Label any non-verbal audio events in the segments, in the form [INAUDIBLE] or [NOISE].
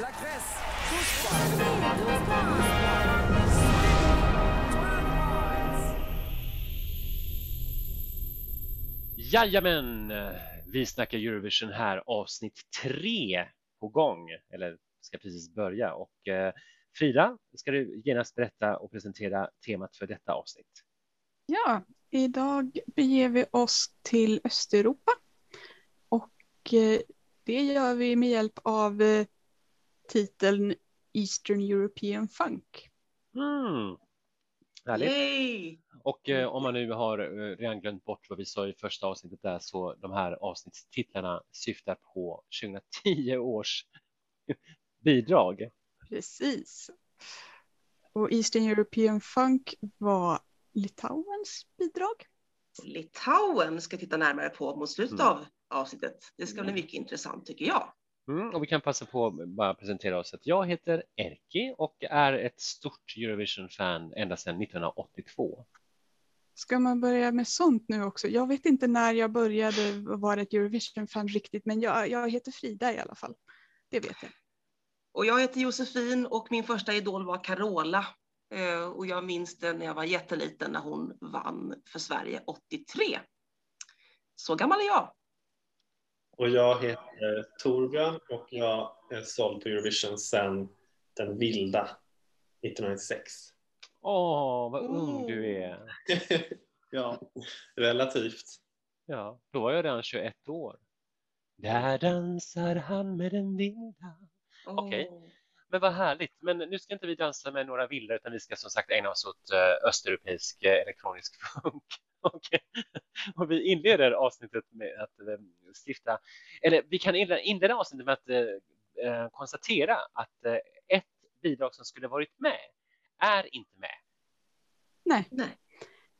La Grèce. Jajamän! Vi snackar Eurovision här, avsnitt tre på gång, eller ska precis börja. Och eh, Frida, ska du genast berätta och presentera temat för detta avsnitt? Ja, idag beger vi oss till Östeuropa och eh, det gör vi med hjälp av eh, titeln Eastern European Funk. Mm. Härligt. Yay! Och eh, om man nu har eh, redan glömt bort vad vi sa i första avsnittet där så de här avsnittstitlarna syftar på 2010 års [LAUGHS] bidrag. Precis. Och Eastern European Funk var Litauens bidrag. Litauen ska titta närmare på mot slutet Mm. av avsnittet. Det ska bli mycket intressant tycker jag. Mm, och vi kan passa på att bara presentera oss att jag heter Erki och är ett stort Eurovision-fan ända sedan 1982. Ska man börja med sånt nu också? Jag vet inte när jag började vara ett Eurovision-fan riktigt, men jag, jag heter Frida i alla fall. Det vet jag. Och jag heter Josefin och min första idol var Carola. Eh, Och jag minns det när jag var jätteliten när hon vann för Sverige 83. Så gammal är jag. Och jag heter Torbjörn och jag är såld på Eurovision sedan den vilda 1996. Åh, vad ung du är. [LAUGHS] ja, relativt. Ja, då var jag redan 21 år. Där dansar han med den vilda. Okej. Åh. Men vad härligt. Men nu ska inte vi dansa med några vildar utan vi ska som sagt ägna oss åt eh, östeuropeisk eh, elektronisk [LAUGHS] funk. [LAUGHS] Okej. Och vi inleder avsnittet med att eh, stifta, eller vi kan inleda, avsnittet med att eh, eh, konstatera att ett bidrag som skulle varit med är inte med. Nej, Nej.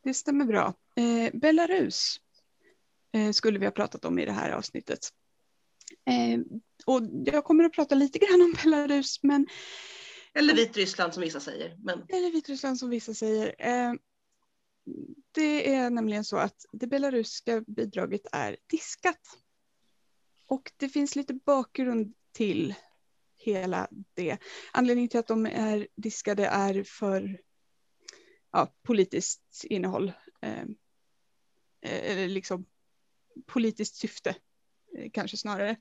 det stämmer bra. Eh, Belarus eh, skulle vi ha pratat om i det här avsnittet. Eh, och jag kommer att prata lite grann om Belarus, men Eller Vitryssland som vissa säger. Men eller Vitryssland som vissa säger. Eh, det är nämligen så att det belarusiska bidraget är diskat. Och det finns lite bakgrund till hela det. Anledningen till att de är diskade är för ja, politiskt innehåll. Eh, eller liksom politiskt syfte, eh, kanske snarare.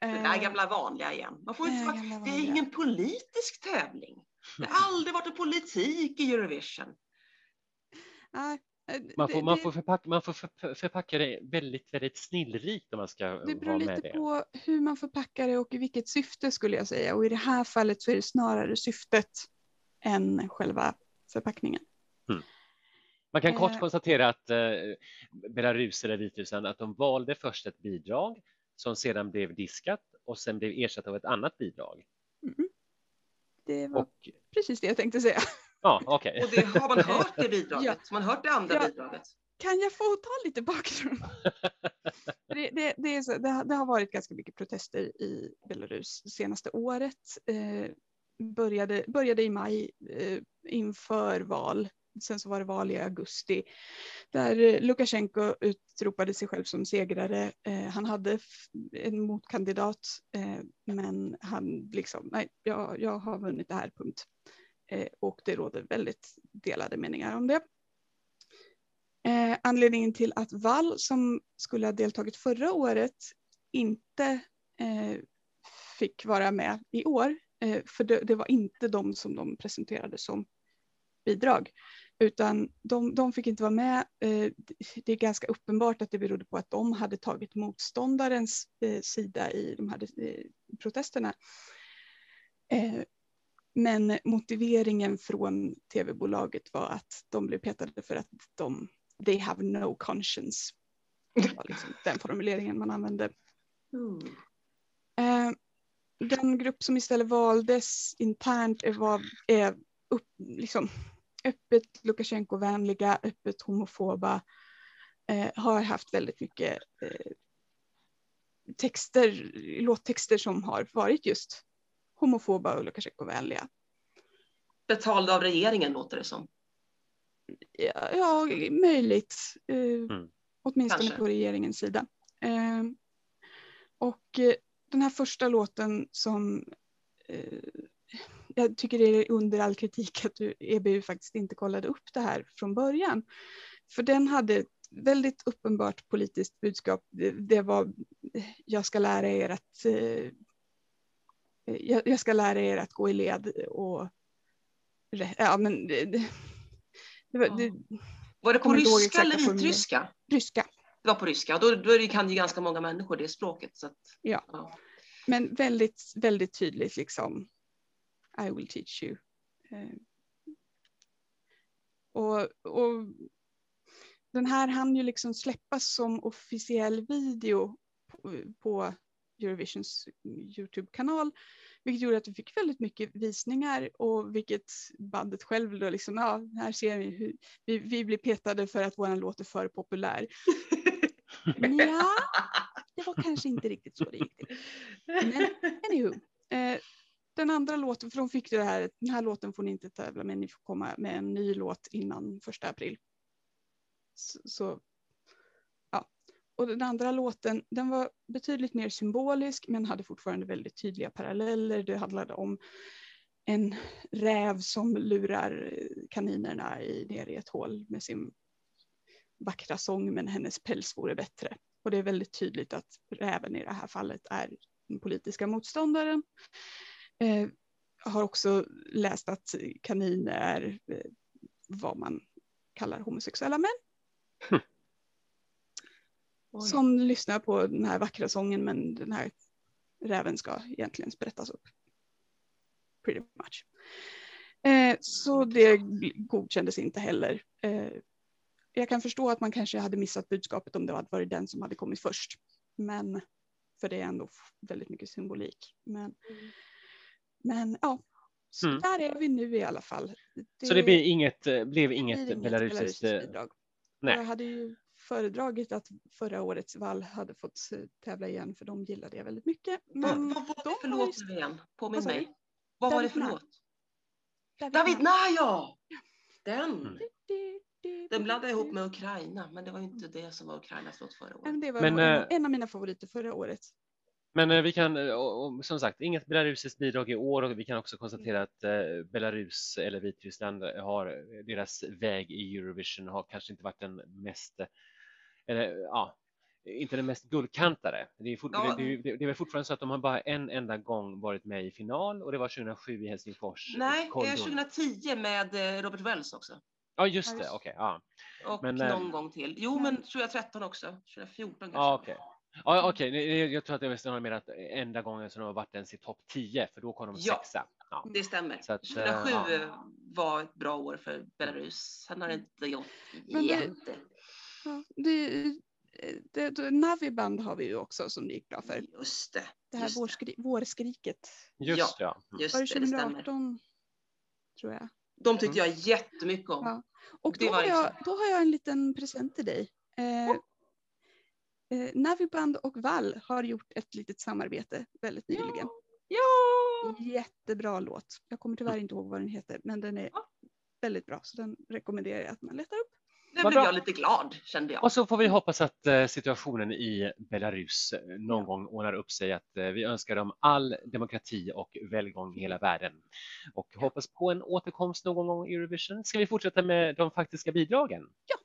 det där gamla vanliga igen. Man får inte Eh, det är ingen politisk tävling. Det har aldrig varit en politik i Eurovision. Nej, eh, Man får, det- man får, förpacka, man får för- förpacka det väldigt, väldigt snillrikt om man ska Det beror vara med lite det. på hur man förpackar det och i vilket syfte skulle jag säga. Och i det här fallet så är det snarare syftet än själva förpackningen. Man kan kort Eh. konstatera att eh, Belarus eller Vitryssland att de valde först ett bidrag som sedan blev diskat och sen blev ersatt av ett annat bidrag. Det var Och precis det jag tänkte säga. Ja, okej. Och det har man hört det [LAUGHS] bidraget. Ja. Man har hört det andra Ja. bidraget. Kan jag få ta lite bakgrund? [LAUGHS] det, det, det, är så, det, har, det har varit ganska mycket protester i Belarus senaste året. Eh, började, började i maj eh, inför val. Sen så var det val i augusti där Lukasjenko utropade sig själv som segrare. Eh, han hade en motkandidat eh, men han liksom, nej, jag, jag har vunnit det här, punkt. Eh, och det råder väldigt delade meningar om det. Eh, anledningen till att Wall som skulle ha deltagit förra året inte eh, fick vara med i år, eh, för det, det var inte de som de presenterade som bidrag, utan de, de fick inte vara med. Eh, det är ganska uppenbart att det berodde på att de hade tagit motståndarens eh, sida i de här protesterna. Men motiveringen från tv-bolaget var att de blev petade för att de they have no conscience. Det var liksom den formuleringen man använde. Mm. Eh, den grupp som istället valdes internt var, är upp, liksom, öppet Lukasjenko-vänliga, öppet homofoba, eh, har haft väldigt mycket eh, texter, låttexter som har varit just homofoba och Lukasjenko-vänliga. Betald av regeringen låter det som. Ja, ja möjligt. Eh, Mm. Åtminstone Kanske. på regeringens sida. Eh, och eh, den här första låten som eh, jag tycker det är under all kritik att du, EBU faktiskt inte kollade upp det här från början. För den hade ett väldigt uppenbart politiskt budskap. Det, det var jag ska lära er att eh, jag, jag ska lära er att gå i led och ja men det, det, det, var- det, Var det på ryska eller vitryska? ryska. Det var på ryska. Då, då kan ju ganska många människor det språket. Så att, Ja. ja. Men väldigt, väldigt tydligt liksom. I will teach you. Eh, och, och den här hann ju liksom släppas som officiell video på, på Eurovisions Youtube-kanal. Vilket gjorde att vi fick väldigt mycket visningar och vilket bandet själv då liksom, ja, här ser vi hur vi, vi blir petade för att våran låt är för populär. [LAUGHS] Ja, det var kanske inte riktigt så det gick till. Men anywho. Eh, den andra låten, för de fick ju det här, den här låten får ni inte tävla med, ni får komma med en ny låt innan första april. Så, så. Och den andra låten, den var betydligt mer symbolisk men hade fortfarande väldigt tydliga paralleller. Det handlade om en räv som lurar eh, kaninerna i, ner i ett hål med sin vackra sång men hennes päls vore bättre. Och det är väldigt tydligt att räven i det här fallet är den politiska motståndaren. Eh, jag har också läst att kaniner är eh, vad man kallar homosexuella män. Hm. Oj. Som lyssnar på den här vackra sången men den här räven ska egentligen sprättas upp. Pretty much. Eh, så det godkändes inte heller. Eh, jag kan förstå att man kanske hade missat budskapet om det hade varit den som hade kommit först. Men för det är ändå väldigt mycket symbolik. Men, men ja, så Mm. där är vi nu i alla fall. Så det blir inget, eh, blev blir inget belarusiskt... eh, bidrag. nej. Jag hade ju föredragit att förra årets vall hade fått tävla igen för de gillade jag väldigt mycket. Vad, Men vad var det de för låt nu igen? Påminn Vad mig. Vad var det David för låt? David Naja! Den. Mm. Den blandade jag ihop med Ukraina, men det var ju inte det som var Ukrainas låt förra året. Men det var Men, en, eh, av- en av mina favoriter förra året. Men eh, vi kan, eh, som sagt, inget belarusiskt bidrag i år och vi kan också konstatera att eh, Belarus eller Vitryssland har deras väg i Eurovision har kanske inte varit den mest, eh, eller ja, inte den mest guldkantade. Det är, fort, Ja. det, det, det är väl fortfarande så att de har bara en enda gång varit med i final och det var 2007 i Helsingfors. Nej, Koldun. eh, 2010 med eh, Robert Wells också. Ja, just Ja, det, okej. ja. Och Men, någon gång till. Jo, men 2013 också. 2014 kanske. Ja, okej. Ja, okej. Nej, Jag tror att det var mer att enda gången som de har varit ens i topp 10, för då kom de Ja. sexa. Ja. Det stämmer. Så att, eh, 2007 ja. var ett bra år för Belarus. Sen har det inte gått jätte... Ja, det, det, det, Naviband har vi ju också som det gick bra för. Just det. Det här det. vårskri, vårskriket. Just det, ja. Mm. Just Var det, det det stämmer. 2018? Tror jag. De tyckte jag jättemycket om. Ja. Och då var har, jag, liksom- då har jag en liten present till dig. Eh, eh, Naviband och Val har gjort ett litet samarbete väldigt nyligen. Ja! Jättebra låt. Jag kommer tyvärr inte ihåg vad den heter, men den är Ja. väldigt bra. Så den rekommenderar jag att man letar upp. Nu blev jag lite glad kände jag. Och så får vi hoppas att eh, situationen i Belarus eh, någon gång ordnar upp sig. Att eh, vi önskar dem all demokrati och välgång i hela världen. Och hoppas på en återkomst någon gång i Eurovision. Ska vi fortsätta med de faktiska bidragen? Ja.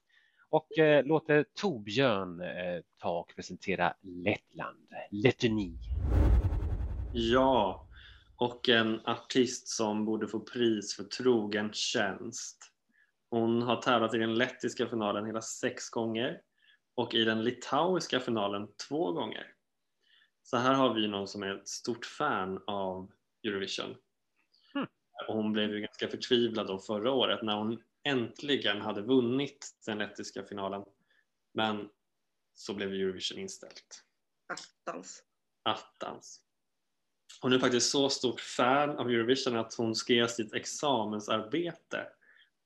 Och eh, låter Torbjörn eh, ta och presentera Lettland, Lettoni. Ja, och en artist som borde få pris för trogen tjänst. Hon har tävlat i den lettiska finalen hela sex gånger och i den litauiska finalen två gånger. Så här har vi någon som är ett stort fan av Eurovision. Och hon blev ju ganska förtvivlad då förra året när hon äntligen hade vunnit den lettiska finalen. Men så blev Eurovision inställt Attans. attans. Hon är faktiskt så stort fan av Eurovision att hon skrev sitt examensarbete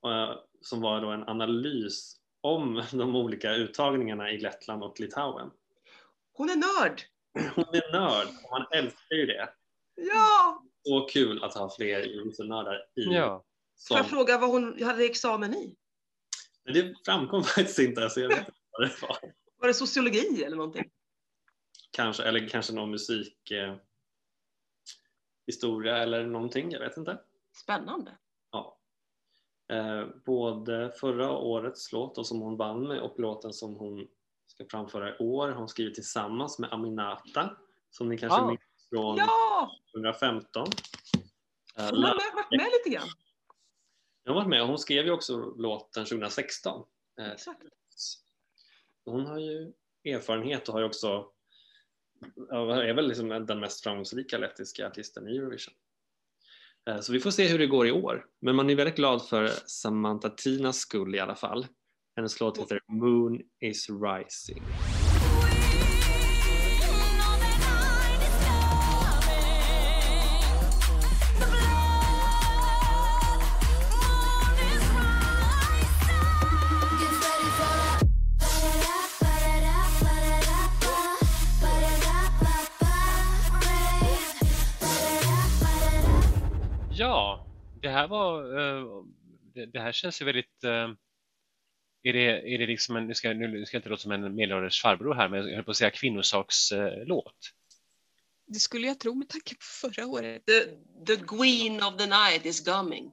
eh, som var då en analys om [LAUGHS] de olika uttagningarna i Lettland och Litauen. Hon är nörd! [CLEARS THROAT] Hon är nörd och man älskar ju det. Ja! Så kul att ha fler Eurovision-nördar i. Ja. Får jag Som, fråga vad hon hade examen i? men det framkom [LAUGHS] faktiskt inte så jag vet inte vad det var. Var det sociologi eller någonting? kanske, eller kanske någon musik eh, historia eller någonting, jag vet inte. Spännande. Ja. Eh, både förra årets låt då, som hon vann med och låten som hon ska framföra i år har hon skrivit tillsammans med Aminata som ni kanske Ah. minns från Ja, 2015. Eh, hon har varit med lite grann. Jag har varit med och hon skrev ju också låten 2016. Eh, Exakt. Hon har ju erfarenhet och har ju också ja, är väl liksom den mest framgångsrika lettiska artisten i Eurovision. Eh, så vi får se hur det går i år. Men man är väldigt glad för Samantha Tinas skull i alla fall. Hennes låt heter Moon is rising. Det här var... eh, det, här känns ju väldigt... eh, är det, är det liksom en, nu ska, nu ska jag inte låta som en medelålders farbror här, men jag höll på att säga kvinnosakslåt. Det skulle jag tro med tanke på förra året. The, the queen of the night is coming.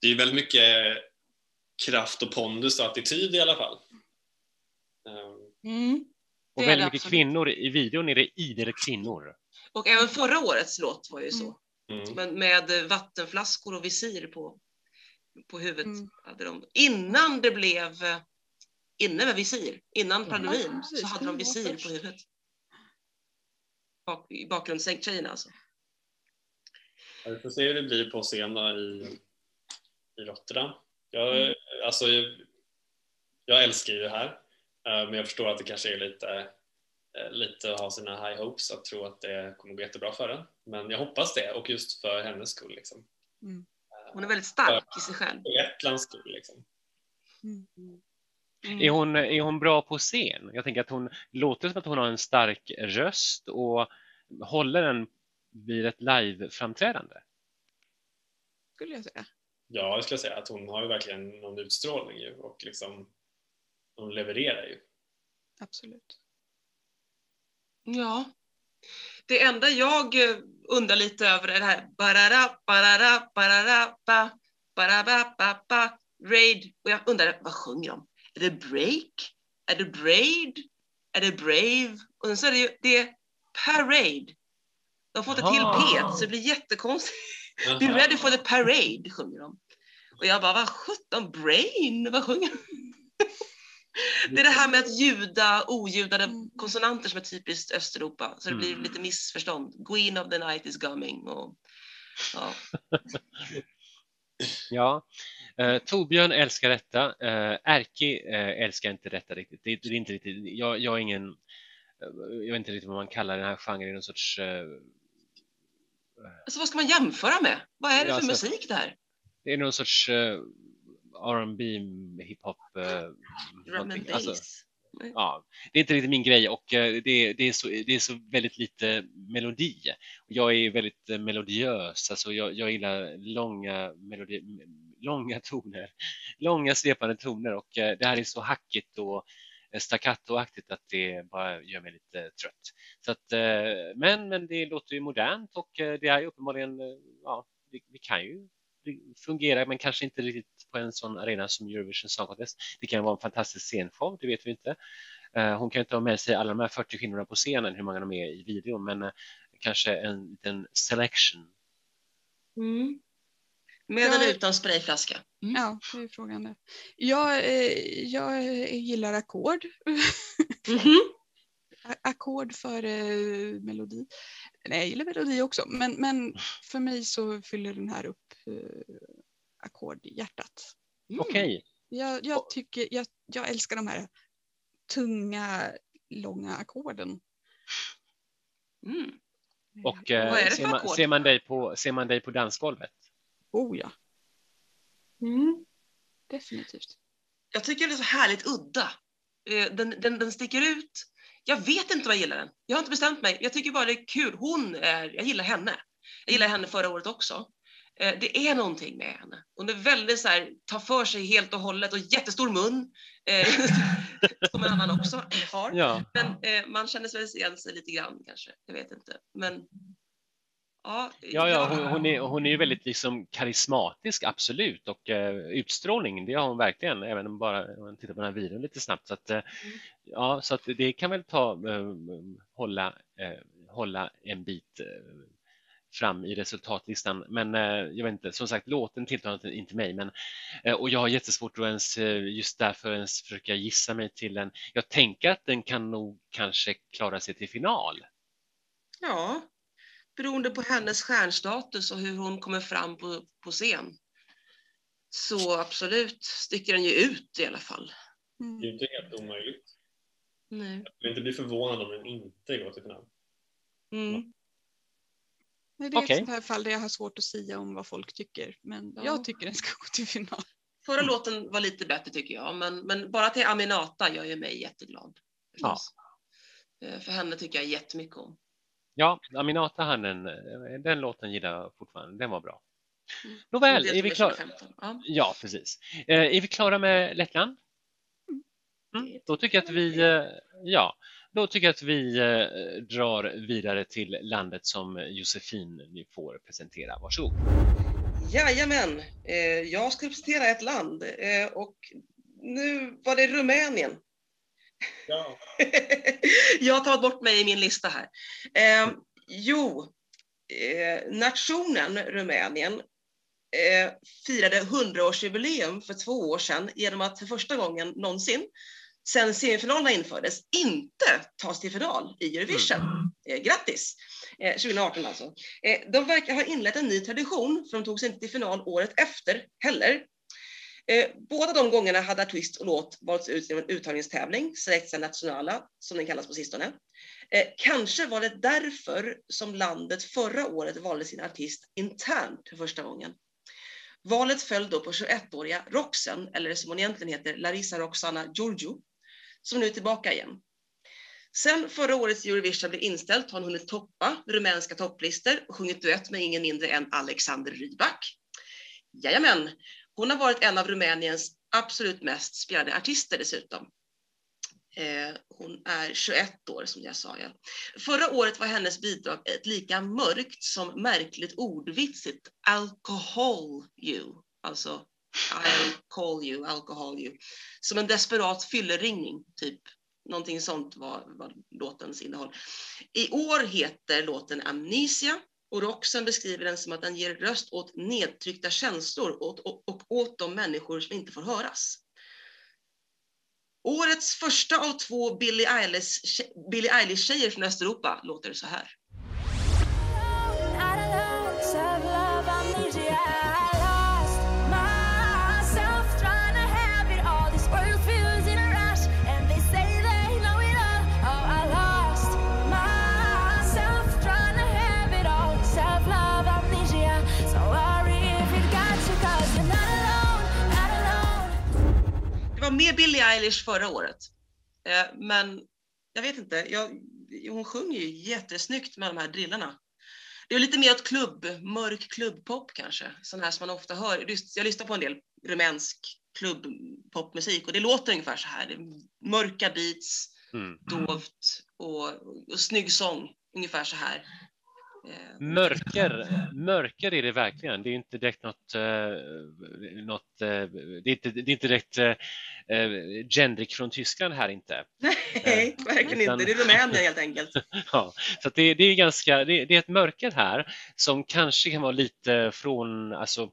Det är ju väldigt mycket kraft och pondus och attityd i alla fall. Mm. Och Det är väldigt mycket absolut. kvinnor. I videon är det idel kvinnor. Och även förra årets låt var ju så. Mm. Men med vattenflaskor och visir på, på huvudet. Mm. Hade de, innan det blev eh, inne med visir, innan pandemin, precis. så hade de visir på huvudet. Bak, I bakgrundstjejerna alltså. Vi får se hur det blir på scen då i, i Rotterdam. Jag, Mm. alltså, jag älskar ju det här, eh, men jag förstår att det kanske är lite, lite att ha sina high hopes att tro att det kommer gå jättebra för den. Men jag hoppas det och just för hennes skull. Liksom. Mm. Hon är väldigt stark i sig själv. För Estlands skull. Liksom. Mm. Är hon, är hon bra på scen? Jag tänker att hon låter som att hon har en stark röst och håller den vid ett live-framträdande. Skulle jag säga. Ja, jag skulle säga att hon har ju verkligen någon utstrålning ju, och liksom, hon levererar ju. Absolut. Ja. Det enda jag eh, undrar lite över är det här barara, barara, barara, ba, baraba, ba, ba, raid. Och jag undrar, vad sjunger de? Är det break? Är det braid? Är det brave? Och sen så är det ju, det är parade. De har fått ett till. P, så det blir jättekonstigt. [LAUGHS] Be ready for the parade, sjunger de. Och jag bara, vad sjutton, brain, vad sjunger de? [LAUGHS] Det är det här med att ljuda oljudade Mm. konsonanter som är typiskt Östeuropa, så det blir Mm. lite missförstånd. Queen of the night is coming. Och, ja. [LAUGHS] Ja. Eh, Torbjörn älskar detta. Eh, Erki eh, älskar inte detta riktigt. Det, det är inte riktigt. Jag, jag är ingen... eh, Jag vet inte riktigt vad man kallar den här genren. Någon sorts... Eh, Alltså, vad ska man jämföra med? Vad är det Ja, för alltså- musik det här? det är någon sorts eh, R&B hiphop. Eh. Alltså, ja, det är inte riktigt min grej och eh, det, det, är så, det är så väldigt lite melodi. Jag är väldigt eh, melodiös, alltså jag, jag gillar långa, melodi, långa toner, [LAUGHS] långa svepande toner och det här är så hackigt och staccatoaktigt att det bara gör mig lite trött. Så att, men, men det låter ju modernt och det är ju uppenbarligen, ja, vi, vi kan ju fungera men kanske inte riktigt på en sån arena som Eurovision Song Contest. Det kan vara en fantastisk scenshow, det vet vi inte. Eh, Hon kan inte ha med sig alla de här 40 kvinnorna på scenen, hur många de är i videon, men eh, kanske en liten selection. Mm. Med Ja. eller utan sprayflaska? Mm. Ja, det är frågan det. Jag, eh, jag gillar ackord. Mhm. A- Ackord för eh, melodi. Nej, jag gillar melodi också, men, men för mig så fyller den här upp ackord i hjärtat. Mm. Okej, Jag, jag, tycker, jag, jag älskar de här tunga, långa ackorden. Mm. och eh, ser, man, ser, man dig på, ser man dig på dansgolvet? Oh ja, Mm. definitivt. Jag tycker det är så härligt udda. Eh, Den, den, den sticker ut. Jag vet inte vad jag gillar den. Jag har inte bestämt mig. Jag tycker bara det är kul. Hon är, jag gillar henne. Jag gillar henne förra året också. Eh, Det är någonting med henne. Hon är väldigt så här, tar för sig helt och hållet och jättestor mun. Eh, [LAUGHS] som en annan också har. Ja, Men eh, man känner sig igen sig lite grann kanske. Jag vet inte. Men ja, ja, ja hon, hon, är, hon är ju väldigt liksom karismatisk, absolut, och eh, utstrålning, det har hon verkligen, även om bara om man tittar på den här videon lite snabbt. Så att, eh, ja, så att det kan väl ta, eh, hålla, hålla en bit fram i resultatlistan. Men eh, jag vet inte, som sagt, låten tilltalar inte, inte mig. Men, eh, och jag har jättesvårt att ens, eh, just därför ens försöka gissa mig till den. Jag tänker att den kan nog kanske klara sig till final. Ja, beroende på hennes stjärnstatus och hur hon kommer fram på, på scen. Så absolut sticker den ju ut i alla fall. Det är Mm. ju inte helt omöjligt. Nej. Jag skulle inte bli förvånad om den inte går till final. Mm. Nej, Det är Okej. ett sånt här fall där jag har svårt att säga om vad folk tycker. Men Ja. jag tycker den ska gå till final. Förra låten var lite bättre tycker jag, men, men bara till Aminata gör ju mig jätteglad. förstås. Eh, För henne tycker jag jättemycket om. Ja, Aminata han den, den låten gillar jag fortfarande, den var bra. Mm. Nåväl, är vi klara? 2015. Ja. Ja, precis. Eh, är vi klara med Lettland? Mm, då tycker jag att vi, eh, ja, då tycker jag att vi eh, drar vidare till landet som Josefin ni får presentera. Varsågod. Jajamän, eh, jag ska representera ett land eh, och nu var det Rumänien. Ja. [LAUGHS] jag har tagit bort mig i min lista här. Jo, nationen Rumänien firade 100-årsjubileum för två år sedan genom att för första gången någonsin sen semifinalerna infördes inte tas till final i Eurovision. Eh, grattis! Eh, 2018 alltså. Eh, de verkar ha inlett en ny tradition, för de tog sig inte till final året efter heller. Eh, båda de gångerna hade artist och låt valts ut genom en uttagningstävling, Selecta Nationala, som den kallas på sistone. Eh, kanske var det därför som landet förra året valde sin artist internt för första gången. Valet föll då på 21-åriga Roxen, eller som hon egentligen heter, Larissa Roxana Giorgio, som nu är tillbaka igen. Sen förra årets Eurovision blev inställt har hon hunnit toppa rumänska topplistor och sjungit duett med ingen mindre än Alexander Rybak. Jajamän, hon har varit en av Rumäniens absolut mest spelade artister dessutom. Eh, hon är 21 år som jag sa. Ja. Förra året var hennes bidrag ett lika mörkt som märkligt ordvitsigt alcohol you. Alltså I'll call you, alcohol you. Som en desperat fylleringning, typ. Någonting sånt var, var låtens innehåll. I år heter låten Amnesia och Roxen beskriver den som att den ger röst åt nedtryckta känslor åt, och, och åt de människor som inte får höras. Årets första av två Billie Eilish- Billie Eilish-tjejer från Östeuropa låter så här. Var mer Billie Eilish förra året. Eh, men jag vet inte, jag, hon sjunger ju jättesnyggt med de här drillarna. Det är lite mer åt klubb, mörk klubbpop kanske, sån här som man ofta hör. Jag lyssnar på en del rumänsk klubbpopmusik och det låter ungefär så här. Mörka beats, Mm. dovt och, och snygg sång, ungefär så här. Eh, Mörker, mörker är det verkligen. Det är inte direkt något, eh, något eh, det, är inte, det är inte direkt Gendrik från Tyskland här inte. [LAUGHS] Nej, verkligen utan- inte. Det är Rumänien helt enkelt. [LAUGHS] Ja, så det, det är ganska, det, det är ett mörker här som kanske kan vara lite från, alltså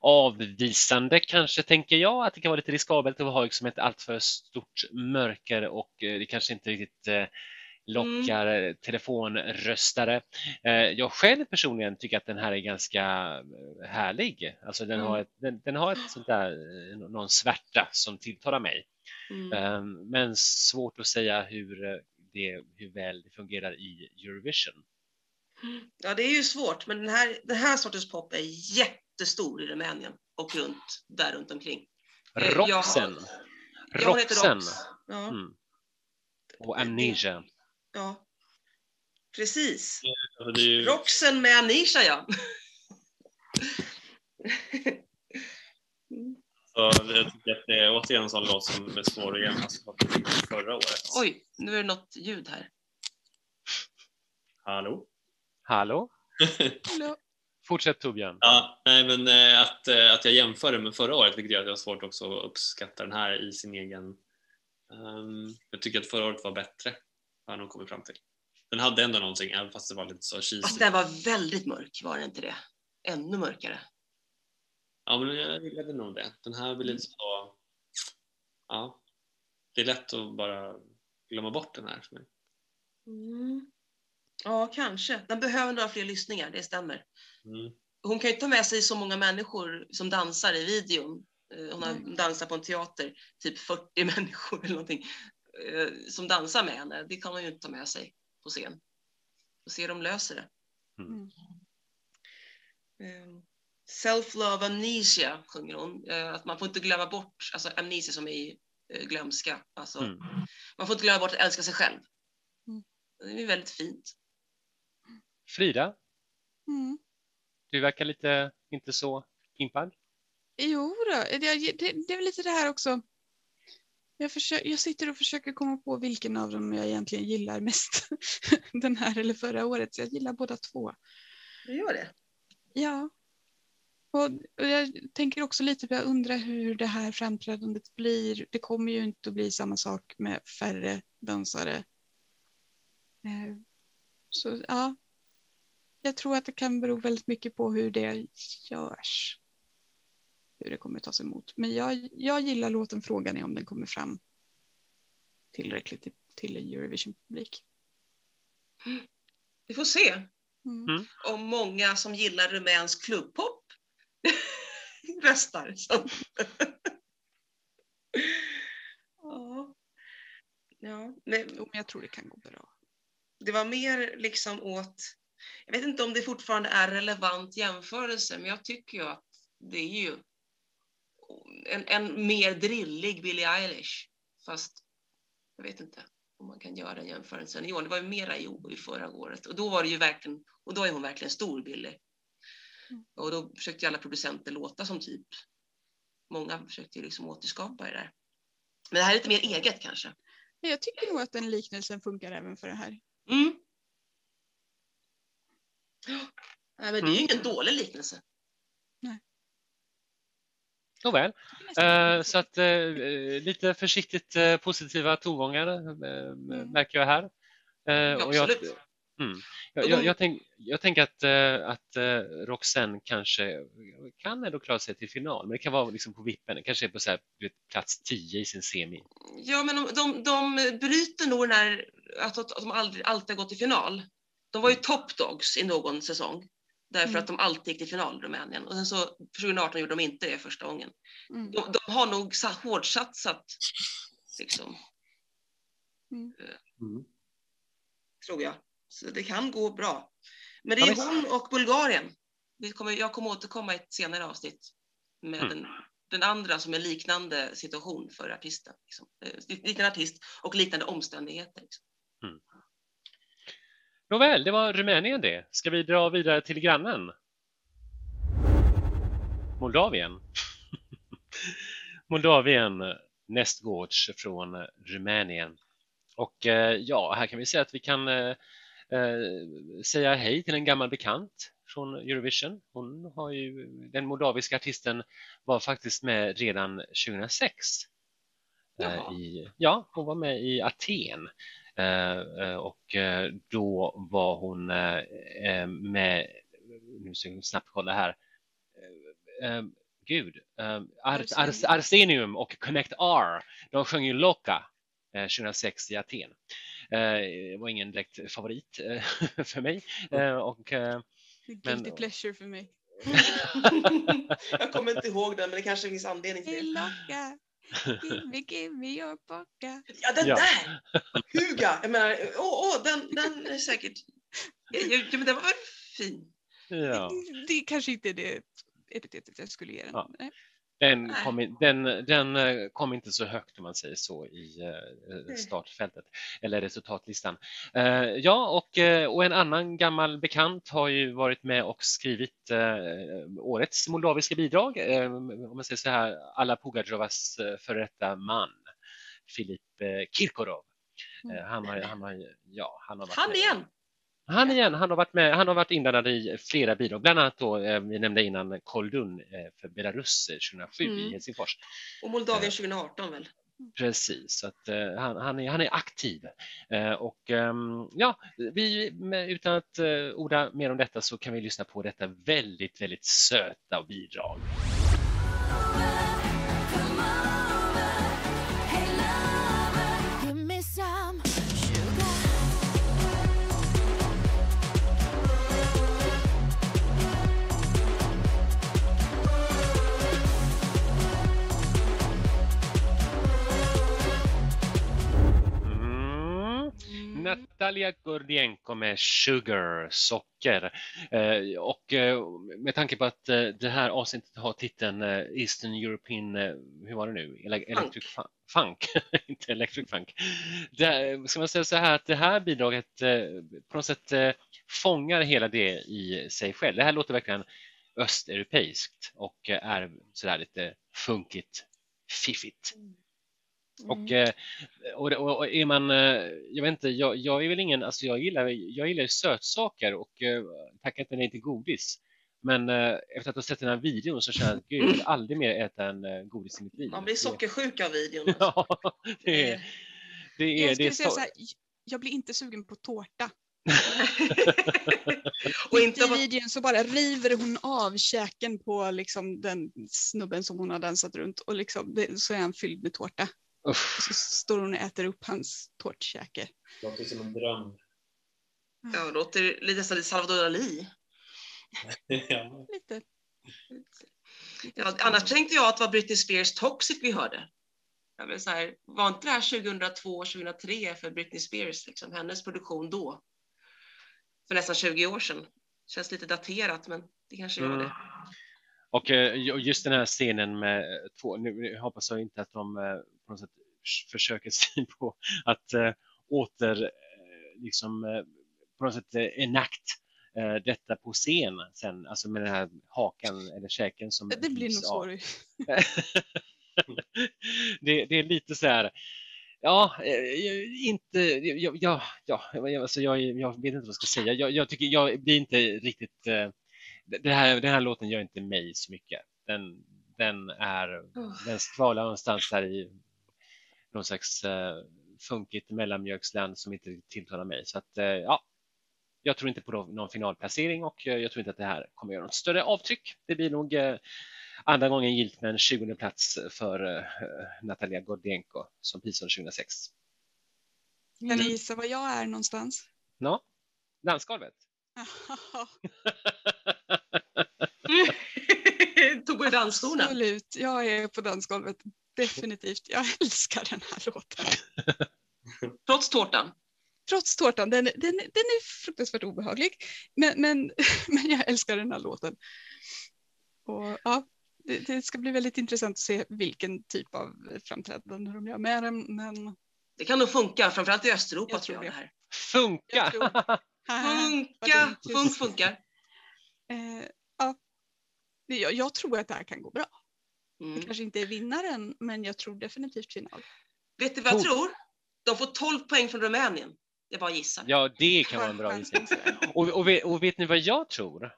avvisande kanske tänker jag, att det kan vara lite riskabelt att ha liksom ett alltför stort mörker och det kanske inte riktigt lockar mm. telefonröstare. Eh, Jag själv personligen tycker att den här är ganska eh, härlig. Alltså den, Mm. har, ett, den, den har ett sånt där, någon svärta som tilltalar mig. Mm. Eh, Men svårt att säga hur, det, hur väl det fungerar i Eurovision. Ja, det är ju svårt, men den här, den här sortens pop är jättestor i Rumänien och runt, där runt omkring. Jag Roxen, Ja, hon heter Roxen Rox. Ja, Mm. och Amnesia. Ja. Precis. Det är ju, Roxen med Anisha, ja. Så, jag tycker att det är återigen en sån låt som är svår att jämföra med förra året. Oj, nu är det något ljud här. Hallå? Hallå? Hallå. [LAUGHS] Fortsätt Torbjörn. Ja, nej, men eh, att, eh, att jag jämför det med förra året vilket gör att jag har svårt också att uppskatta den här i sin egen... ehm, jag tycker att förra året var bättre, har nog kommit fram till. Den hade ändå någonting, även fast det var lite så Fast cheesy. den var väldigt mörk, var det inte det? Ännu mörkare. Ja, men jag gillade nog det. Den här blir lite så... Ja, det är lätt att bara glömma bort den här för mig. Mm. Ja, kanske. Den behöver några fler lyssningar, det stämmer. Mm. Hon kan ju ta med sig så många människor som dansar i videon. Eh, Hon har Mm. dansat på en teater, typ 40 [LAUGHS] människor eller någonting, som dansar med henne. Det kan man ju inte ta med sig på scen. Och se de löser det. Mm. Eh, Self-love amnesia sjunger hon. Eh, Att man får inte glömma bort, alltså amnesia som är eh, glömska. Alltså, Mm. Man får inte glömma bort att älska sig själv. Mm. Det är väldigt fint. Frida, Mm. du verkar lite inte så impad. Jo då, det, det, det är väl lite det här också. Jag, försöker, jag sitter och försöker komma på vilken av dem jag egentligen gillar mest. [LAUGHS] Den här eller förra året. Så jag gillar båda två. Det gör det. Ja. Och, och jag tänker också lite på, jag undrar hur det här framträdandet blir. Det kommer ju inte att bli samma sak med färre dansare. Eh, Så ja, jag tror att det kan bero väldigt mycket på hur det görs. Hur det kommer tas emot. Men jag, jag gillar låten. Frågan är om den kommer fram tillräckligt till, till en Eurovision-publik. Vi får se Mm. Mm. om många som gillar rumänsk klubbpop [LAUGHS] röstar. [LAUGHS] Ja. ja, men Jo, men jag tror det kan gå bra. det var mer liksom åt, jag vet inte om det fortfarande är relevant jämförelse, men jag tycker ju att det är ju en, en mer drillig Billie Eilish. Fast jag vet inte om man kan göra den jämförelsen i år. Det var ju mera i, i förra året och då var det ju verkligen, och då är hon verkligen stor Billie. Mm. Och då försökte alla producenter låta som typ, många försökte ju liksom återskapa det där. Men det här är lite mer eget kanske. Jag tycker nog att den liknelsen funkar även för det här. Mm. Ja, Nej, men det är ju ingen dålig liknelse. Nåväl, eh, så att eh, eh, lite försiktigt eh, positiva tongångar eh, märker jag här. Och jag, mm, jag, jag, jag, tänk, jag tänker att, att Roxanne kanske kan ändå klara sig till final, men det kan vara liksom på vippen, det kanske är på så här, plats 10 i sin semi. Ja, men de, de, de bryter nog den här att, att de aldrig, alltid har gått till final. De var ju top dogs i någon säsong. Därför Mm. att de alltid gick till final, Rumänien. Och sen så 2018 gjorde de inte det första gången. Mm. De, de har nog sa- hårdsatsat, liksom, Mm. tror jag. Så det kan gå bra. Men det är hon och Bulgarien. Vi kommer, jag kommer återkomma i ett senare avsnitt med Mm. den, den andra som är liknande situation för artisten. Liksom. Eh, Liknande artist och liknande omständigheter. Liksom. Nåväl, det var Rumänien det. Ska vi dra vidare till grannen? Moldavien. [LAUGHS] Moldavien, nästgårds från Rumänien. Och eh, ja, här kan vi säga att vi kan eh, eh, säga hej till en gammal bekant från Eurovision. Hon har ju, den moldaviska artisten var faktiskt med redan 2006. Eh, i, ja, hon var med i Aten och eh, då var hon eh, eh, med, nu ska jag snabbt kolla här, Eh, eh, gud, eh, Ar Ars Arsenium och Connect R, de sjöng ju Loca eh, 2006 i Aten. Eh, Det var ingen direkt favorit eh, [LAUGHS] för mig. Eh, Och, eh, Guilty Men- pleasure för mig. [LAUGHS] jag kommer inte ihåg den, men det kanske finns anledning till Hey det. Locka, give me, give me your pocka. Ja, den Ja. där! Huga! Jag menar, åh, åh, den, den är säkert... Ja, ja, men den var väl fin? ja. Det kanske inte är det epitetet jag skulle ge den. Ja. Nej. Den kom, den, den eh, kom inte så högt om man säger så i eh, startfältet eller resultatlistan. Eh, ja, och, och en annan gammal bekant har ju varit med och skrivit årets moldaviska bidrag. Om man säger så här, alla Pugajovas eh, före detta man, Filip Kirkorov. Eh, han, har, han, har, ja, han har varit Han igen! Han igen, han har varit med, han har varit inblandad i flera bidrag, bland annat då, eh, vi nämnde innan Koldun eh, för Belarus eh, 2007 i Mm. Helsingfors. Och Moldavien 2018 väl? Precis, så att, eh, han, han, är, han är aktiv. Eh, och ehm, ja, vi, utan att eh, orda mer om detta så kan vi lyssna på detta väldigt, väldigt söta bidrag. Natalia Gordienko med Sugar, socker. Eh, och eh, med tanke på att eh, det här avsnittet har titeln Eastern European, hur var det nu, Ele- Electric Funk, funk. [LAUGHS] inte Electric Funk. Det, ska man säga så här att det här bidraget på något sätt fångar hela det i sig själv. Det här låter verkligen östeuropeiskt och är sådär lite funkigt, fiffigt. Och, eh, och, och, och är man, eh, jag vet inte, jag, jag är väl ingen, alltså jag gillar, jag gillar sötsaker och eh, tackar inte nej till godis. Men efter att ha sett den här videon så känner jag att gud, jag vill aldrig mer äta en godis i mitt liv. Man blir sockersjuk av videon. [LAUGHS] Ja, det är, det är, Jag det skulle är säga så, så här, jag blir inte sugen på tårta. [LAUGHS] och inte i videon så bara river hon av käken på liksom den snubben som hon har dansat runt och liksom, så är han fylld med tårta. Uff, Och så står hon och äter upp hans tårtkäke. Låter som en dröm. Ja, det låter lite lite Salvador Dalí. [LAUGHS] ja. Lite. Ja, annars tänkte jag att det var Britney Spears Toxic vi hörde. Jag vill så här, var inte det här 2002, 2003 för Britney Spears, liksom, hennes produktion då? För nästan 20 år sedan. Känns lite daterat, men det kanske gör Mm. det. Och eh, ju- just den här scenen med eh, två, nu nu hoppas jag inte att de eh, på något sätt försöker [LAUGHS] sig på att eh, åter, eh, liksom eh, på något sätt eh, enact detta på scen sen, alltså med den här hakan eller käken som Det blir nog svårt. [LAUGHS] det, det är lite så här, ja, inte, ja, ja, ja alltså jag, jag vet inte vad jag ska säga. Jag, jag tycker, jag blir inte riktigt, det här, den här låten gör inte mig så mycket. Den, den är, den skvalar någonstans där i någon slags eh, funkigt mellanmjölksland som inte tilltalar mig. Så att, eh, ja, jag tror inte på någon finalplacering och eh, jag tror inte att det här kommer göra något större avtryck. Det blir nog eh, andra gången gilt med en 20 plats för eh, Natalia Gordienko som prisade 2006. Kan ni gissa var jag är någonstans? Ja, dansgolvet. [LAUGHS] [LAUGHS] [LAUGHS] [LAUGHS] Tog på dansstolen. Absolut, jag är på dansgolvet. Definitivt. Jag älskar den här låten. [LAUGHS] Trots tårtan. Trots tårtan, den, den, den är fruktansvärt obehaglig. Men, men, [LAUGHS] men jag älskar den här låten. Och, ja, det, det ska bli väldigt intressant att se vilken typ av framträdande de gör med den. Men Det kan nog funka, framförallt i Östeuropa Jag tror jag. Det här. Funka! Jag tror- Funka, funk funkar. eh, jag, jag tror att det här kan gå bra. Det Mm. kanske inte är vinnaren, men jag tror definitivt final. Vet du vad jag Cool. tror? De får 12 poäng från Rumänien. Det är bara att gissa. Ja, det kan vara en bra [LAUGHS] gissning. Och, och, vet, och vet ni vad jag tror?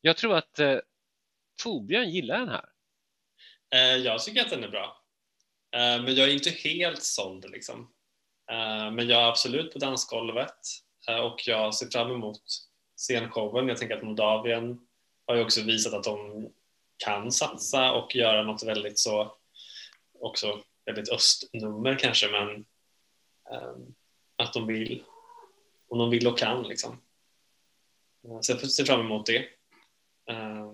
Jag tror att eh, Torbjörn gillar den här. Eh, jag tycker att den är bra. Eh, men jag är inte helt såld liksom. Eh, men jag är absolut på dansgolvet eh, och jag ser fram emot scenshowen. Jag tänker att Moldavien har ju också visat att de kan satsa och göra något väldigt så också väldigt östnummer kanske men eh, att de vill om de vill och kan liksom. Eh, Så jag ser fram emot det. Eh,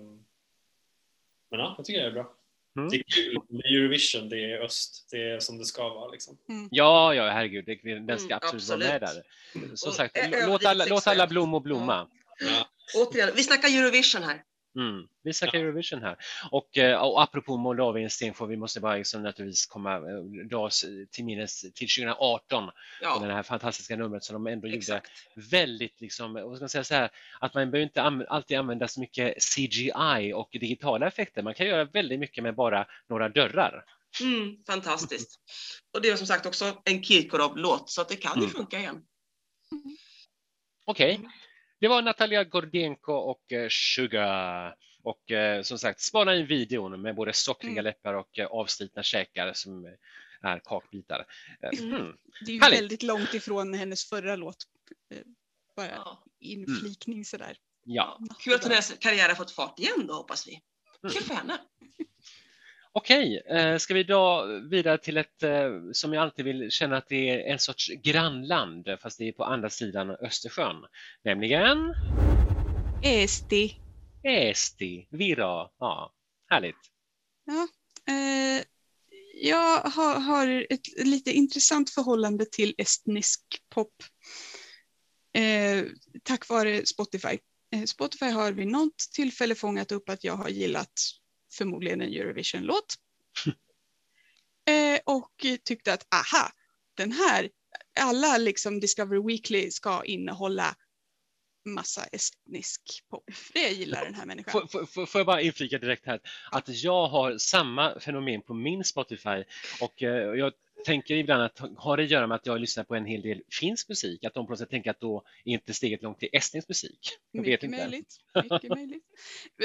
Men ja, jag tycker det är bra. Mm. Det är kul. Det är Eurovision, det är öst, det är som det ska vara. Liksom. Ja, ja, herregud, det, den ska Mm, absolut, vara med där. Som sagt, låt alla, låt alla blommor blomma. Ja. Återigen, vi snackar Eurovision här. Mm. Vi snackar Eurovision här. Och, eh, och apropå Moldaviens sten vi måste bara liksom naturligtvis komma eh, dra oss till minnes till 2018 och Ja, det här fantastiska numret som de ändå gjorde exakt. väldigt liksom, vad ska man säga så här, att man behöver inte anv- alltid använda så mycket CGI och digitala effekter. Man kan göra väldigt mycket med bara några dörrar. Mm, fantastiskt. Och det är som sagt också en Kirkorov-låt så att det kan ju Mm. funka igen. Okej, Mm. Det var Natalia Gordienko och eh, Sugar. Och eh, som sagt, spana in videon med både sockriga Mm. läppar och eh, avslitna käkar som är kakbitar. Mm. hmm. Det är ju Härligt. väldigt långt ifrån hennes förra låt. Bara Ja. inflikning sådär. Ja, Kul att hennes karriär har fått fart igen då hoppas vi. Mm. Kul för henne. Okej. Eh, ska vi dra vidare till ett eh, som jag alltid vill känna att det är en sorts grannland, fast det är på andra sidan Östersjön, nämligen Eesti. Eesti, Vira. Ja, härligt. Eh, jag har, har ett lite intressant förhållande till estnisk pop. Eh, tack vare Spotify. Eh, Spotify har vid något tillfälle fångat upp att jag har gillat förmodligen en Eurovision-låt. [LAUGHS] eh, och tyckte att aha, den här, alla liksom Discovery Weekly ska innehålla massa estnisk pop. Det gillar den här människan. Får, får, får- jag bara inflika direkt här att jag har samma fenomen på min Spotify och eh, jag tänker ibland att har det att göra med att jag lyssnar på en hel del finsk musik, att de på något sätt tänker att då är inte steget långt till estnisk musik. Jag vet Mycket inte. möjligt. Mycket möjligt.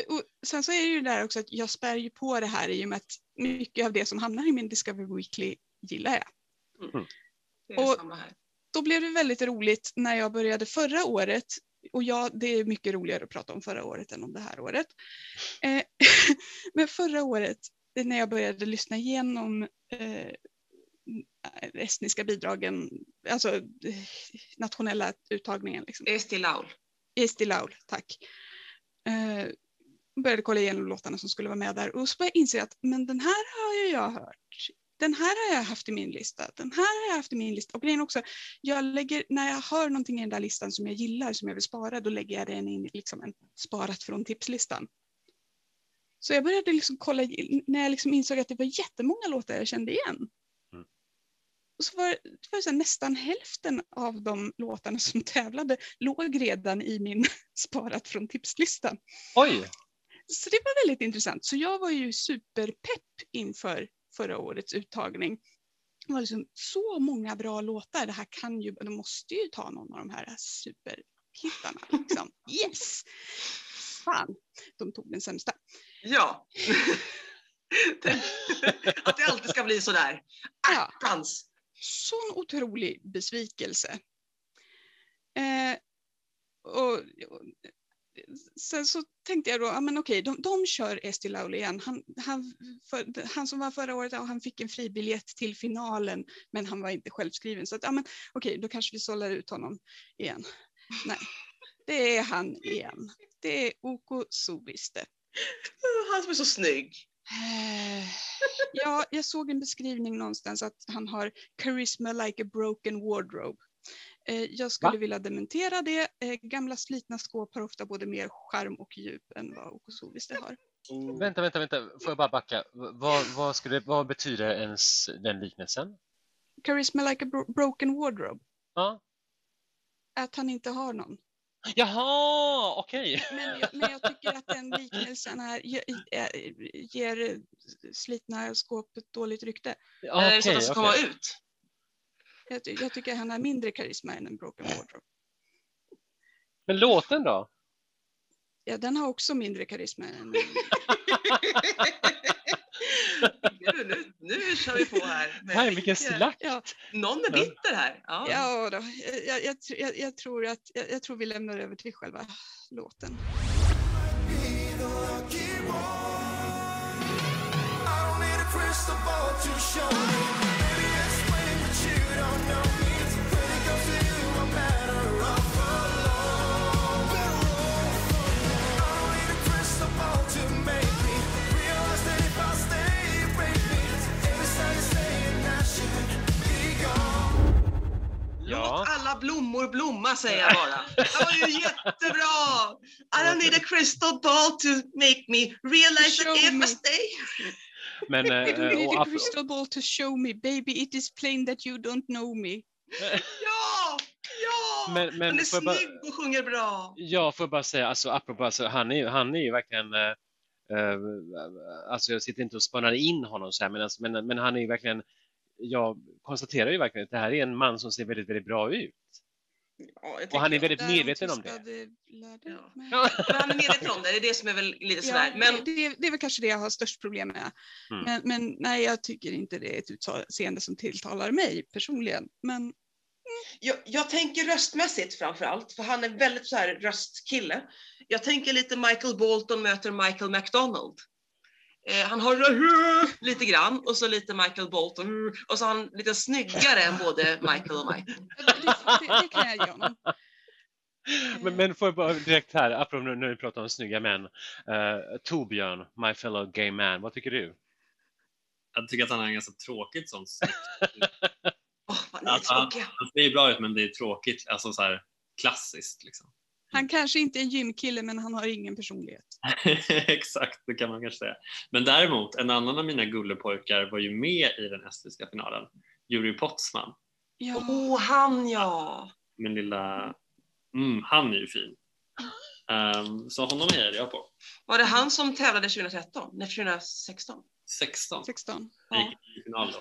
Och sen så är det ju det där också att jag spär ju på det här i och med att mycket av det som hamnar i min Discovery Weekly gillar jag. Det är Och- samma här. Då blev det väldigt roligt när jag började förra året och ja, det är mycket roligare att prata om förra året än om det här året. Eh, [LAUGHS] men förra året när jag började lyssna igenom eh, estniska bidragen, alltså eh, nationella uttagningen. Liksom. Eesti Laul. Eesti Laul, tack. Eh, började kolla igenom låtarna som skulle vara med där och så började jag inse att men den här har ju jag hört. Den här har jag haft i min lista. Den här har jag haft i min lista. Och grejen också, jag lägger, när jag hör någonting i den där listan som jag gillar, som jag vill spara, då lägger jag den in i liksom en sparat från tipslistan. Så jag började liksom kolla, när jag liksom insåg att det var jättemånga låtar jag kände igen. Och så var, det var så nästan hälften av de låtarna som tävlade låg redan i min [LAUGHS] sparat från tipslistan. Oj! Så det var väldigt intressant. Så jag var ju superpepp inför förra årets uttagning. Det var liksom så många bra låtar. Det här kan ju, de måste ju ta någon av de här superhittarna. Liksom. [LAUGHS] Yes! Fan, de tog den sämsta. Ja. [LAUGHS] Att det alltid ska bli sådär. Attans sån otrolig besvikelse. Eh, och, och, sen så tänkte jag då, ja men okej, de, de kör Esti Laul igen. Han, han, för, han som var förra året, ja, han fick en fribiljett till finalen, men han var inte självskriven. Så att, ja men okej, då kanske vi sållar ut honom igen. Nej, det är han igen. Det är Oko Suviste. Han som är så snygg. Eh, Ja, jag såg en beskrivning någonstans att han har charisma like a broken wardrobe. Eh, Jag skulle Va? vilja dementera det. Eh, Gamla slitna skåp har ofta både mer charm och djup än vad Okosovis det har. Vänta, vänta, vänta, får jag bara backa? Vad, vad, skulle, vad betyder ens den liknelsen? Charisma like a bro- broken wardrobe. Ja. Att han inte har någon. Jaha, okej. Men jag, men jag tycker att den liknelsen här eh, ger slitna skåp ett dåligt rykte. Ja, Eller så att det ska komma ut. Jag, ty- jag tycker han har mindre karisma än en broken wardrobe. Men låten då? Ja, den har också mindre karisma än [LAUGHS] nu, nu, nu kör vi på här. Nej, vilken slakt! Ja, Någon är bitter här. Ja. Ja, då. Jag, jag, jag, jag, tror att, jag, jag tror vi lämnar över till själva låten. Ja. Låt alla blommor blomma säger jag bara. [LAUGHS] Det var ju jättebra! I don't need a crystal ball to make me realize that if. I stay... Men, [LAUGHS] I eh, don't need och a crystal ball to show me, baby. It is plain that you don't know me. [LAUGHS] Ja! Ja! Men- men Han är jag bara- snygg och sjunger bra. Ja, får jag bara säga, alltså, apropå, alltså, han, är, ju- han är ju verkligen, eh, eh, alltså jag sitter inte och spanar in honom så här, men, alltså, men, men han är ju verkligen, jag konstaterar ju verkligen att det här är en man som ser väldigt, väldigt bra ut. Ja, Och han är väldigt medveten om det. Ja. [LAUGHS] han är medveten om det, det är det som är väl lite sådär. Ja, Men det, det, det är väl kanske det jag har störst problem med. Mm. Men, men nej, jag tycker inte det är ett utseende som tilltalar mig personligen. Men jag, jag tänker röstmässigt framför allt, för han är väldigt så här röstkille. Jag tänker lite Michael Bolton möter Michael McDonald. Eh, han har lite grann och så lite Michael Bolton och så är han lite snyggare än både Michael och Michael. det, det, det kan jag ge honom. Men, men får jag bara direkt här, apropå nu när vi pratar om snygga män, uh, Torbjörn, my fellow gay man, vad tycker du? Jag tycker att han har en ganska tråkigt sånt är Alltså, tråkiga. Han ser ju bra ut men det är tråkigt, alltså så här klassiskt liksom. Han kanske inte är en gymkille, men han har ingen personlighet. [LAUGHS] Exakt, det kan man kanske säga. Men däremot, en annan av mina gullepojkar var ju med i den estniska finalen. Juri Potsman, Ja, Åh, han ja! min lilla... Mm, han är ju fin. Ehm, så honom hejade jag på. Var det han som tävlade 2013? Nej, 2016? 16 16. Jag Ja.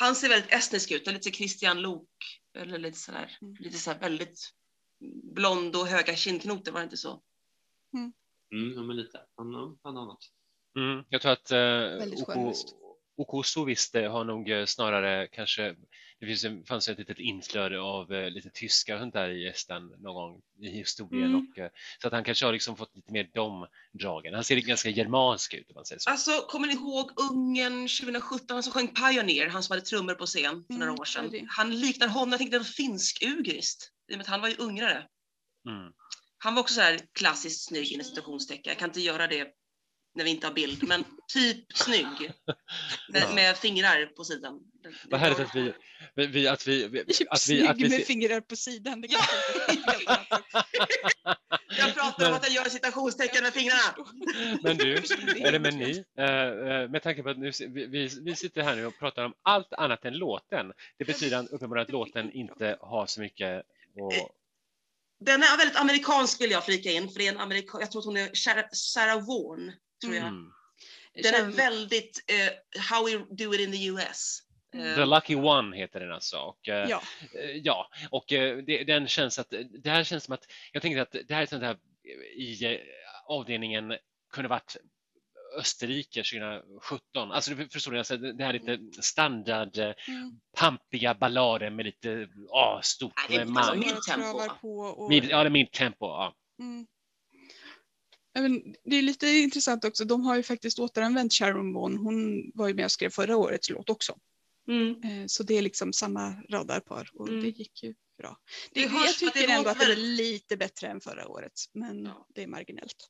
Han ser väldigt estnisk ut, lite Christian Lok, eller lite sådär, Mm. lite sådär väldigt blond och höga kindknotor, var det inte så? Mm, ja, men lite. Han, han har något. Mm, jag tror att uh, Väldigt skön OK, röst. OK Soviste har nog eh, snarare kanske, det finns, en- fanns ett litet inflöde av eh, lite tyska och sånt där i Estland någon gång i historien Mm. och eh, så att han kanske har liksom fått lite mer de dragen. Han ser ganska germansk ut om man säger så. Alltså, kommer ni ihåg Ungern 2017, han som sjöng Pioneer, han som hade trummor på scen för Mm, några år sedan? Han liknar honom, jag tänkte en finsk-ugriskt, i och med att han var ju ungrare. Mm. Han var också så här klassiskt snygg inom citationstecken. Jag kan inte göra det när vi inte har bild, men typ snygg. [LAUGHS] Med, Ja. med fingrar på sidan. Vad härligt att vi, vi, vi, att vi, vi- Typ att vi, att snygg vi, med fingrar på sidan. Det [LAUGHS] Ja. [LAUGHS] Jag pratar om att jag gör citationstecken med fingrarna. Men du, med helt ni? Eh, eh, med tanke på att nu, vi, vi, vi sitter här nu och pratar om allt annat än låten. Det betyder uppenbarligen att låten inte har så mycket och, Den är väldigt amerikansk vill jag flika in, för det är en amerikan, jag tror att hon är Sarah, Vaughan. Tror jag. mm. Den är väldigt eh, How we do it in the US. Eh, The Lucky One heter den alltså. Och, eh, Ja, Eh, Ja, och eh, det, den känns att det här känns som att jag tänker att det här är sånt här i eh, avdelningen kunde varit Österrike 2017. Alltså du förstår du, alltså, det här är lite standard eh, mm. pampiga ballader med lite ah, stort Nej, det är eh, alltså man. Bara tempo, på och, Mid, ja, det är min tempo. Ja. mm. Ja, men Det är lite intressant också. De har ju faktiskt återanvänt Sharon Vaughan. Hon var ju med och skrev förra årets låt också. mm. Eh, Så det är liksom samma radarpar och Mm. det gick ju bra. Det Det, hörs jag tycker ändå att det är lite bättre än förra året, men Ja. det är marginellt.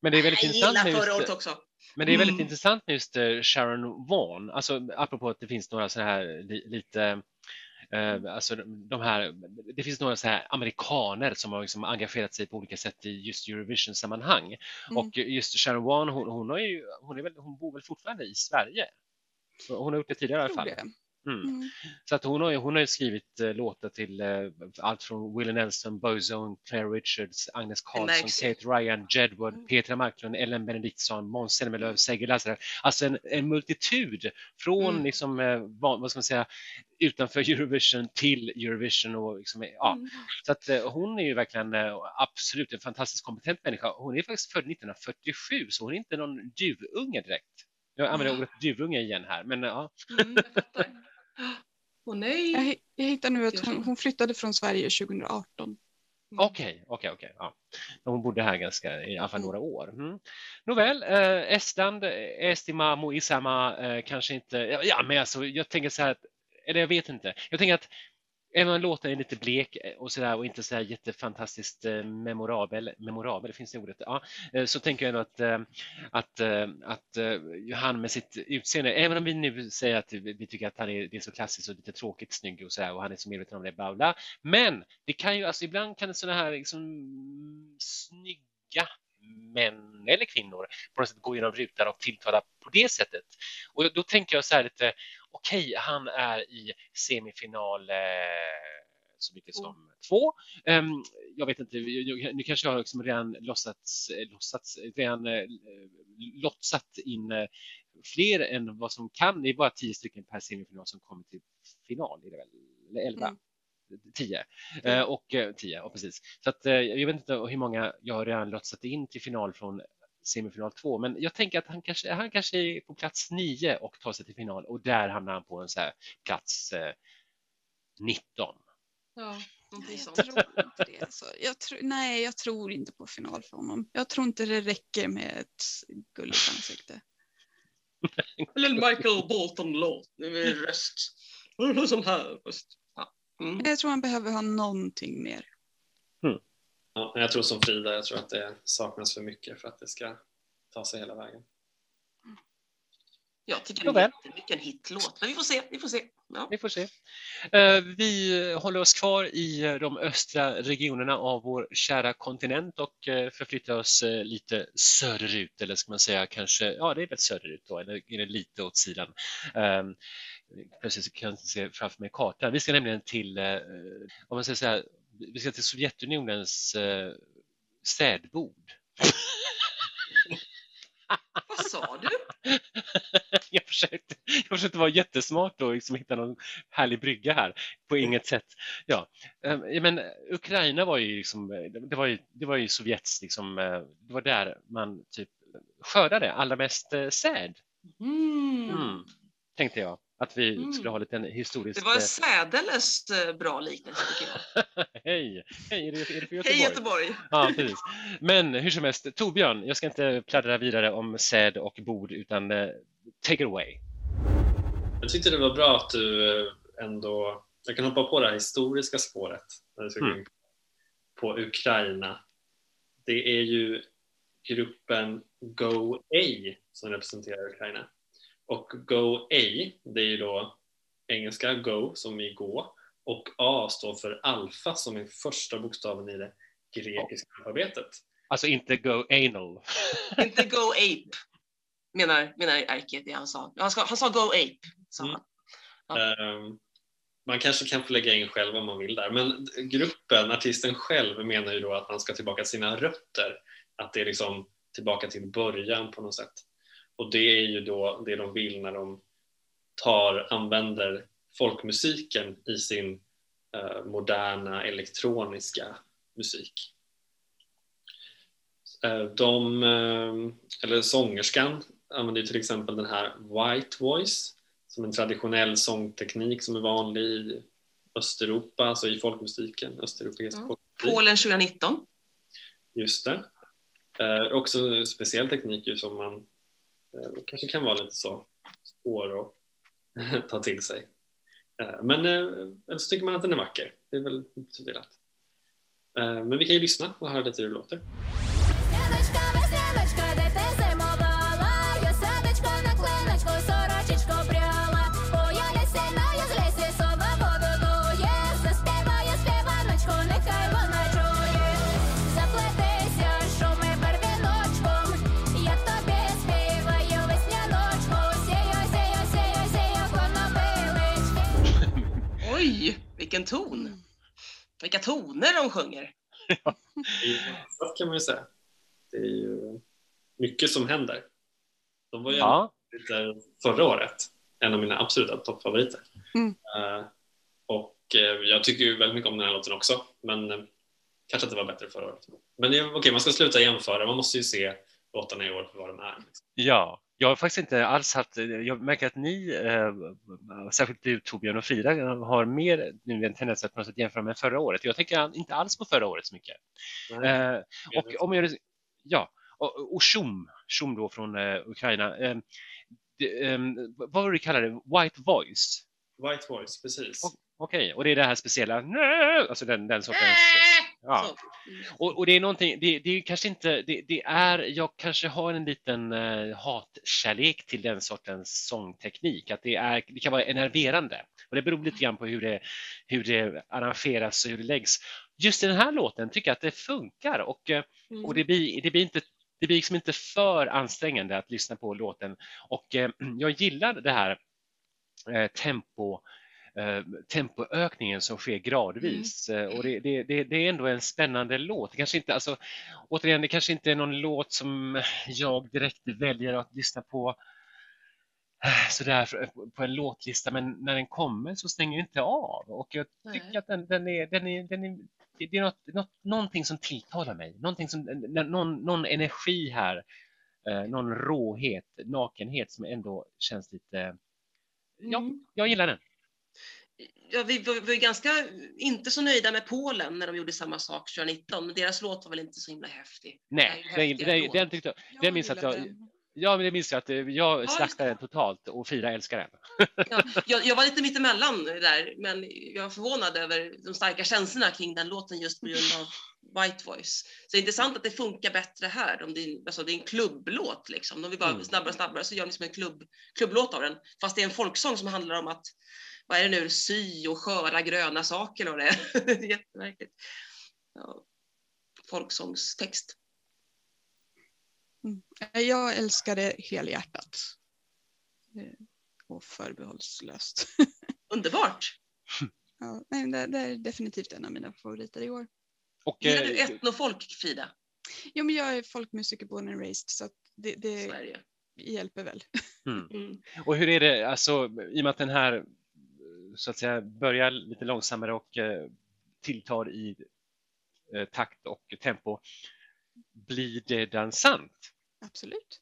Men det är väldigt intressant. Jag gillar förra också. Men det är väldigt mm. intressant med just eh, Sharon Vaughan. alltså apropå att det finns några så här lite eh, Alltså de här, det finns några så här amerikaner som har liksom engagerat sig på olika sätt i just Eurovision-sammanhang. Mm. Och just Sharon Vaughan, hon, hon, hon, hon bor väl fortfarande i Sverige? Hon har gjort det tidigare i alla fall. Det. Mm. Mm. Så att hon, har ju, hon har skrivit eh, låtar till eh, allt från Willie Nelson, Boyzone, Claire Richards, Agnes ju. Kate Ryan, Jedward, Mm. Petra Marklund, Ellen Benediktsson, Måns Zelmerlöw, Seger Lazarov. Alltså en, en multitud från Mm. liksom, eh, vad, vad ska man säga, utanför [LAUGHS] Eurovision till Eurovision och liksom, eh, ja. Mm. Så att eh, hon är ju verkligen eh, absolut en fantastiskt kompetent människa. Hon är faktiskt född 1947 så hon är inte någon duvunge direkt. Jag använder ordet duvunge igen här, men ja. [LAUGHS] Mm. Åh nej. Jag, jag hittar nu att hon, hon flyttade från Sverige 2018. Okej, okej, okej. Ja. Hon bodde här ganska, i alla fall Mm. några år. Mm. Nåväl, eh, Estland, eh, Estimamo, Isama, eh, kanske inte, ja, ja men alltså jag tänker så här, att- eller jag vet inte, jag tänker att Även om låten är lite blek eh, och sådär och inte så här jättefantastiskt eh, memorabel, memorabel finns det ordet, ja, eh, så tänker jag ändå att, att, att han med sitt utseende, även om vi nu säger att vi tycker att han är, det är så klassiskt och lite tråkigt snygg och så här och han är så medveten om det, bla bla. Men det kan ju, alltså ibland kan sådana här liksom snygga män eller kvinnor på något sätt gå genom rutan och tilltala på det sättet. Och då tänker jag så här lite, okej, han är i semifinal eh, så mycket som två. Ehm, jag vet inte, jag- nu kanske jag har liksom redan låtsats, eh, låtsats redan eh, låtsat in eh, fler än vad som kan. Det är bara tio stycken per semifinal som kommer till final, är det väl? Eller elva? Mm. Tio. Eh, och tio, ja precis. Så att jag vet inte hur många jag har redan lotsat in till final från semifinal två, men jag tänker att han kanske, han kanske är på plats nio och tar sig till final och där hamnar han på en så här plats eh, 19. Ja, någonting sånt. jag tror inte det. Alltså. Jag tror, nej, jag tror inte på final för honom. Jag tror inte det räcker med ett gulligt ansikte. [LAUGHS] Eller Michael Bolton-låt röst. Som här röst. Ja. Mm. Jag tror han behöver ha någonting mer. Ja, jag tror som Frida, jag tror att det saknas för mycket för att det ska ta sig hela vägen. Jag tycker det är jättemycket en hitlåt, men vi får se. Vi får se. Ja. Vi får se. Eh, Vi håller oss kvar i eh, de östra regionerna av vår kära kontinent och eh, förflyttar oss lite söderut, eller ska man säga kanske, ja det är väl söderut då, eller är det lite åt sidan. Ehm, Precis, jag kan inte se framför mig kartan. Vi ska nämligen till, om man säger så här, vi ska till Sovjetunionens eh, städbord. [LAUGHS] Vad sa du? [LAUGHS] jag, försökte, jag försökte vara jättesmart och liksom hitta någon härlig brygga här. På inget sätt. Ja, eh, men Ukraina var ju liksom, det var ju, det var ju Sovjets liksom, eh, det var där man typ skördade allra mest eh, säd. Mm. Mm. Tänkte jag att vi Mm. skulle ha lite en historisk... Det var en eh, bra liknelse tycker jag. [LAUGHS] Hej! Hej, är det, är det för Göteborg? Hej Göteborg! Ja, precis. Men hur som helst, Torbjörn, jag ska inte pladdra vidare om säd och bord utan eh, take it away. Jag tyckte det var bra att du eh, ändå, jag kan hoppa på det här historiska spåret när ska gå Mm. på Ukraina. Det är ju gruppen Go A som representerar Ukraina. Och Go A, det är ju då engelska Go som i gå och A står för alfa som är första bokstaven i det grekiska alfabetet. Alltså inte go anal. [LAUGHS] Inte Go Ape, menar, menar Erke det han sa. Han, ska, han sa Go Ape, sa Mm. han. Ehm, man kanske kan få lägga in själv om man vill där, men gruppen, artisten själv menar ju då att man ska tillbaka till sina rötter, att det är liksom tillbaka till början på något sätt. Och det är ju då det de vill när de tar, använder folkmusiken i sin eh, moderna elektroniska musik. Eh, de, eh, eller sångerskan använder till exempel den här white voice som en traditionell sångteknik som är vanlig i Östeuropa, alltså i folkmusiken, östeuropeisk Ja. folkmusik. Polen 2019. Just det. Eh, också en speciell teknik som man eh, kanske kan vara lite så svår att [LAUGHS] ta till sig. Eh, men eh, eller så tycker man att den är vacker. Det är väl inte så delat. Eh, men vi kan ju lyssna och höra lite hur det låter. Vilken ton! Vilka toner de sjunger. I så kan man ju säga. Det är ju mycket som händer. De var ju Ja, förra året. En av mina absoluta toppfavoriter. Mm. Eh, och eh, jag tycker ju väldigt mycket om den här låten också. Men eh, kanske att det var bättre förra året. Men okej, man ska sluta jämföra. Man måste ju se låtarna i år för vad de är. ja. Jag har faktiskt inte alls haft, jag märker att ni, eh, särskilt du Torbjörn och Frida, har mer nu en tendens att på något sätt jämföra med förra året. Jag tänker inte alls på förra året så mycket. Eh, och om jag, ja, och, och Shum, Shum då från eh, Ukraina, eh, det, eh, vad var det du kallade det? White voice? White Voice, precis. Och, okej. Och det är det här speciella, alltså den, den sortens... Ja. Mm. Och, och det är någonting, det, det är kanske inte, det, det är, jag kanske har en liten eh, hatkärlek till den sortens sångteknik, att det, är, det kan vara enerverande. Och det beror lite grann på hur det, hur det arrangeras och hur det läggs. Just i den här låten tycker jag att det funkar och, eh, Mm. och det blir, det blir inte det blir liksom inte för ansträngande att lyssna på låten och eh, jag gillar det här eh, tempo tempoökningen som sker gradvis eh, och det, det, det, det är ändå en spännande låt. Det kanske inte, alltså, återigen, det kanske inte är någon låt som jag direkt väljer att lyssna på eh, sådär på en låtlista men när den kommer så stänger jag inte av och jag tycker Nej. att den, den, är, den, är, den är det är något, något, någonting som tilltalar mig, någonting som, någon, någon energi här, eh, någon råhet, nakenhet som ändå känns lite, ja, Mm. jag gillar den. Ja, vi var, var ganska inte så nöjda med Polen när de gjorde samma sak 2019, men deras låt var väl inte så himla häftig. Det är Nej, den, den, den tyckte jag, den minns att jag, den. ja men det minns jag att eh, jag slaktade det. den totalt och Frida älskar den. [LAUGHS] Ja, jag, jag var lite mittemellan där, men jag var förvånad över de starka känslorna kring den låten just på grund av White Voice. Så det är intressant att det funkar bättre här. Om det, är, alltså det är en klubblåt liksom. De vill bara Mm. snabbare och snabbare så gör de som en klubb, klubblåt av den. Fast det är en folksång som handlar om att, vad är det nu, sy och sköra gröna saker och det är. det är jättemärkligt. Ja, folksångstext. Jag älskar det helhjärtat. Och förbehållslöst. [LAUGHS] Underbart! Ja, nej, det, det är definitivt en av mina favoriter i år. Och, Gillar du eh, etnofolk, Frida? Jo, men jag är folkmusiker born and raised så att det, det hjälper väl. mm. Mm. och hur är det, alltså i och med att den här så att säga börjar lite långsammare och eh, tilltar i eh, takt och tempo, blir det dansant? Absolut.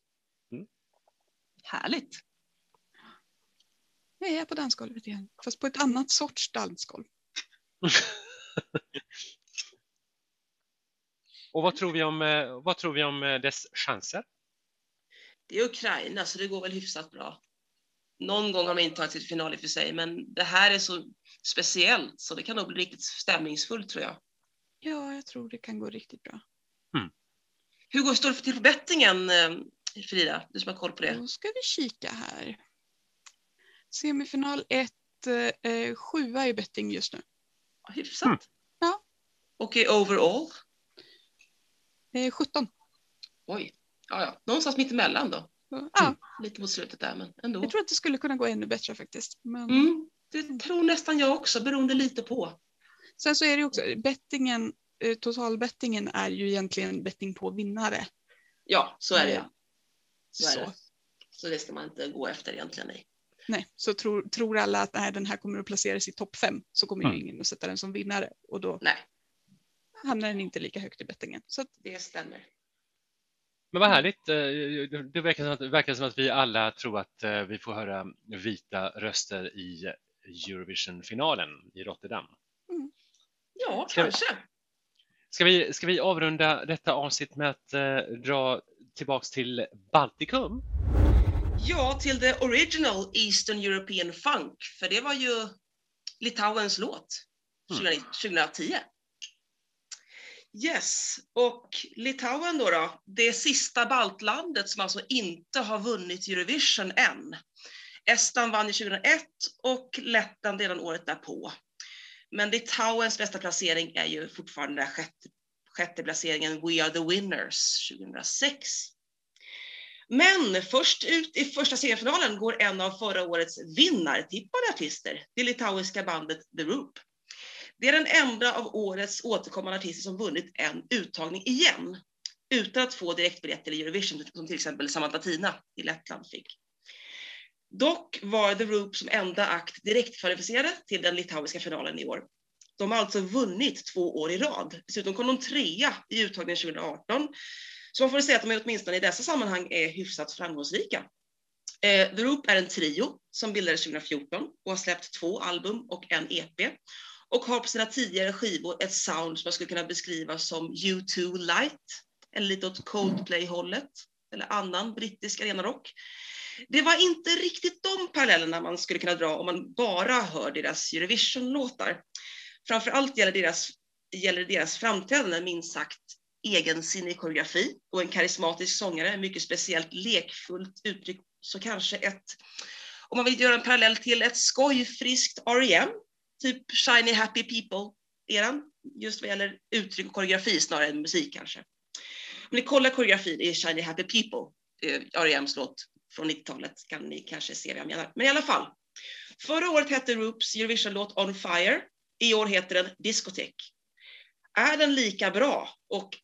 Härligt! Jag är på dansgolvet igen, fast på ett annat sorts dansgolv. [LAUGHS] Och vad tror vi om, eh, vad tror vi om dess chanser? Det är Ukraina, så det går väl hyfsat bra. Någon gång har de inte tagit sig till final i och för sig, men det här är så speciellt så det kan nog bli riktigt stämningsfullt tror jag. Ja, jag tror det kan gå riktigt bra. Hur går står det till på bettingen, eh, Frida? Du som har koll på det. Då ska vi kika här. Semifinal 1, eh, sjua i betting just nu. Hyfsat. Mm. Ja. Och i overall? Eh, 17. Oj, ja, ja. någonstans mitt emellan då. Så, Ja, Lite mot slutet där, men ändå. jag tror att det skulle kunna gå ännu bättre faktiskt. Men Mm, det tror nästan jag också, beroende lite på. Sen så är det också, bettingen, eh, totalbettingen är ju egentligen betting på vinnare. Ja, så är det. Ja. Så är Så. det. Så det ska man inte gå efter egentligen. Nej. Nej, så tror, tror alla att nej, den här kommer att placeras i topp fem så kommer Mm. ju ingen att sätta den som vinnare och då Nej, hamnar den inte lika högt i bettingen. Så att, det stämmer. Men vad härligt. eh, Det verkar som att, det verkar som att vi alla tror att eh, vi får höra vita röster i Eurovision-finalen i Rotterdam. Ja, Ska vi- kanske. Ska vi, ska vi avrunda detta avsnitt med att eh, dra tillbaks till Baltikum? Ja, till the original Eastern European Funk, för det var ju Litauens låt 20, 2010. Yes, och Litauen då, då, det sista baltlandet som alltså inte har vunnit Eurovision än. Estland vann 2001 och Lettland redan året därpå. Men Litauens bästa placering är ju fortfarande sjätte, sjätte placeringen We are the winners 2006. Men först ut i första semifinalen går en av förra årets vinnartippade artister, det litauiska bandet The Roop. Det är den enda av årets återkommande artister som vunnit en uttagning igen, utan att få direktbiljett till Eurovision, som till exempel Samantha Tina i Lettland fick. Dock var The Roop som enda akt direktkvalificerade till den litauiska finalen i år. De har alltså vunnit två år i rad. Dessutom kom de trea i uttagningen 2018 så man får säga att de åtminstone i dessa sammanhang är hyfsat framgångsrika. Eh, The Roop är en trio som bildades 2014 och har släppt två album och en EP och har på sina tidigare skivor ett sound som man skulle kunna beskriva som U2 light, eller lite åt Coldplay-hållet, eller annan brittisk arenarock. Det var inte riktigt de parallellerna man skulle kunna dra om man bara hör deras Eurovision-låtar. Framför allt gäller deras, gäller deras framträdande minst sagt egensinnig koreografi och en karismatisk sångare, mycket speciellt lekfullt uttryck, så kanske ett, om man vill göra en parallell till ett skojfriskt R.E.M typ Shiny Happy People-eran, just vad gäller uttryck och koreografi snarare än musik kanske. Om ni kollar koreografin i Shiny Happy People, eh, R.E.M's låt från 90-talet, kan ni kanske se vad jag menar. Men i alla fall, förra året hette Roops Eurovision-låt On Fire, i år heter den Discotek. Är den lika bra och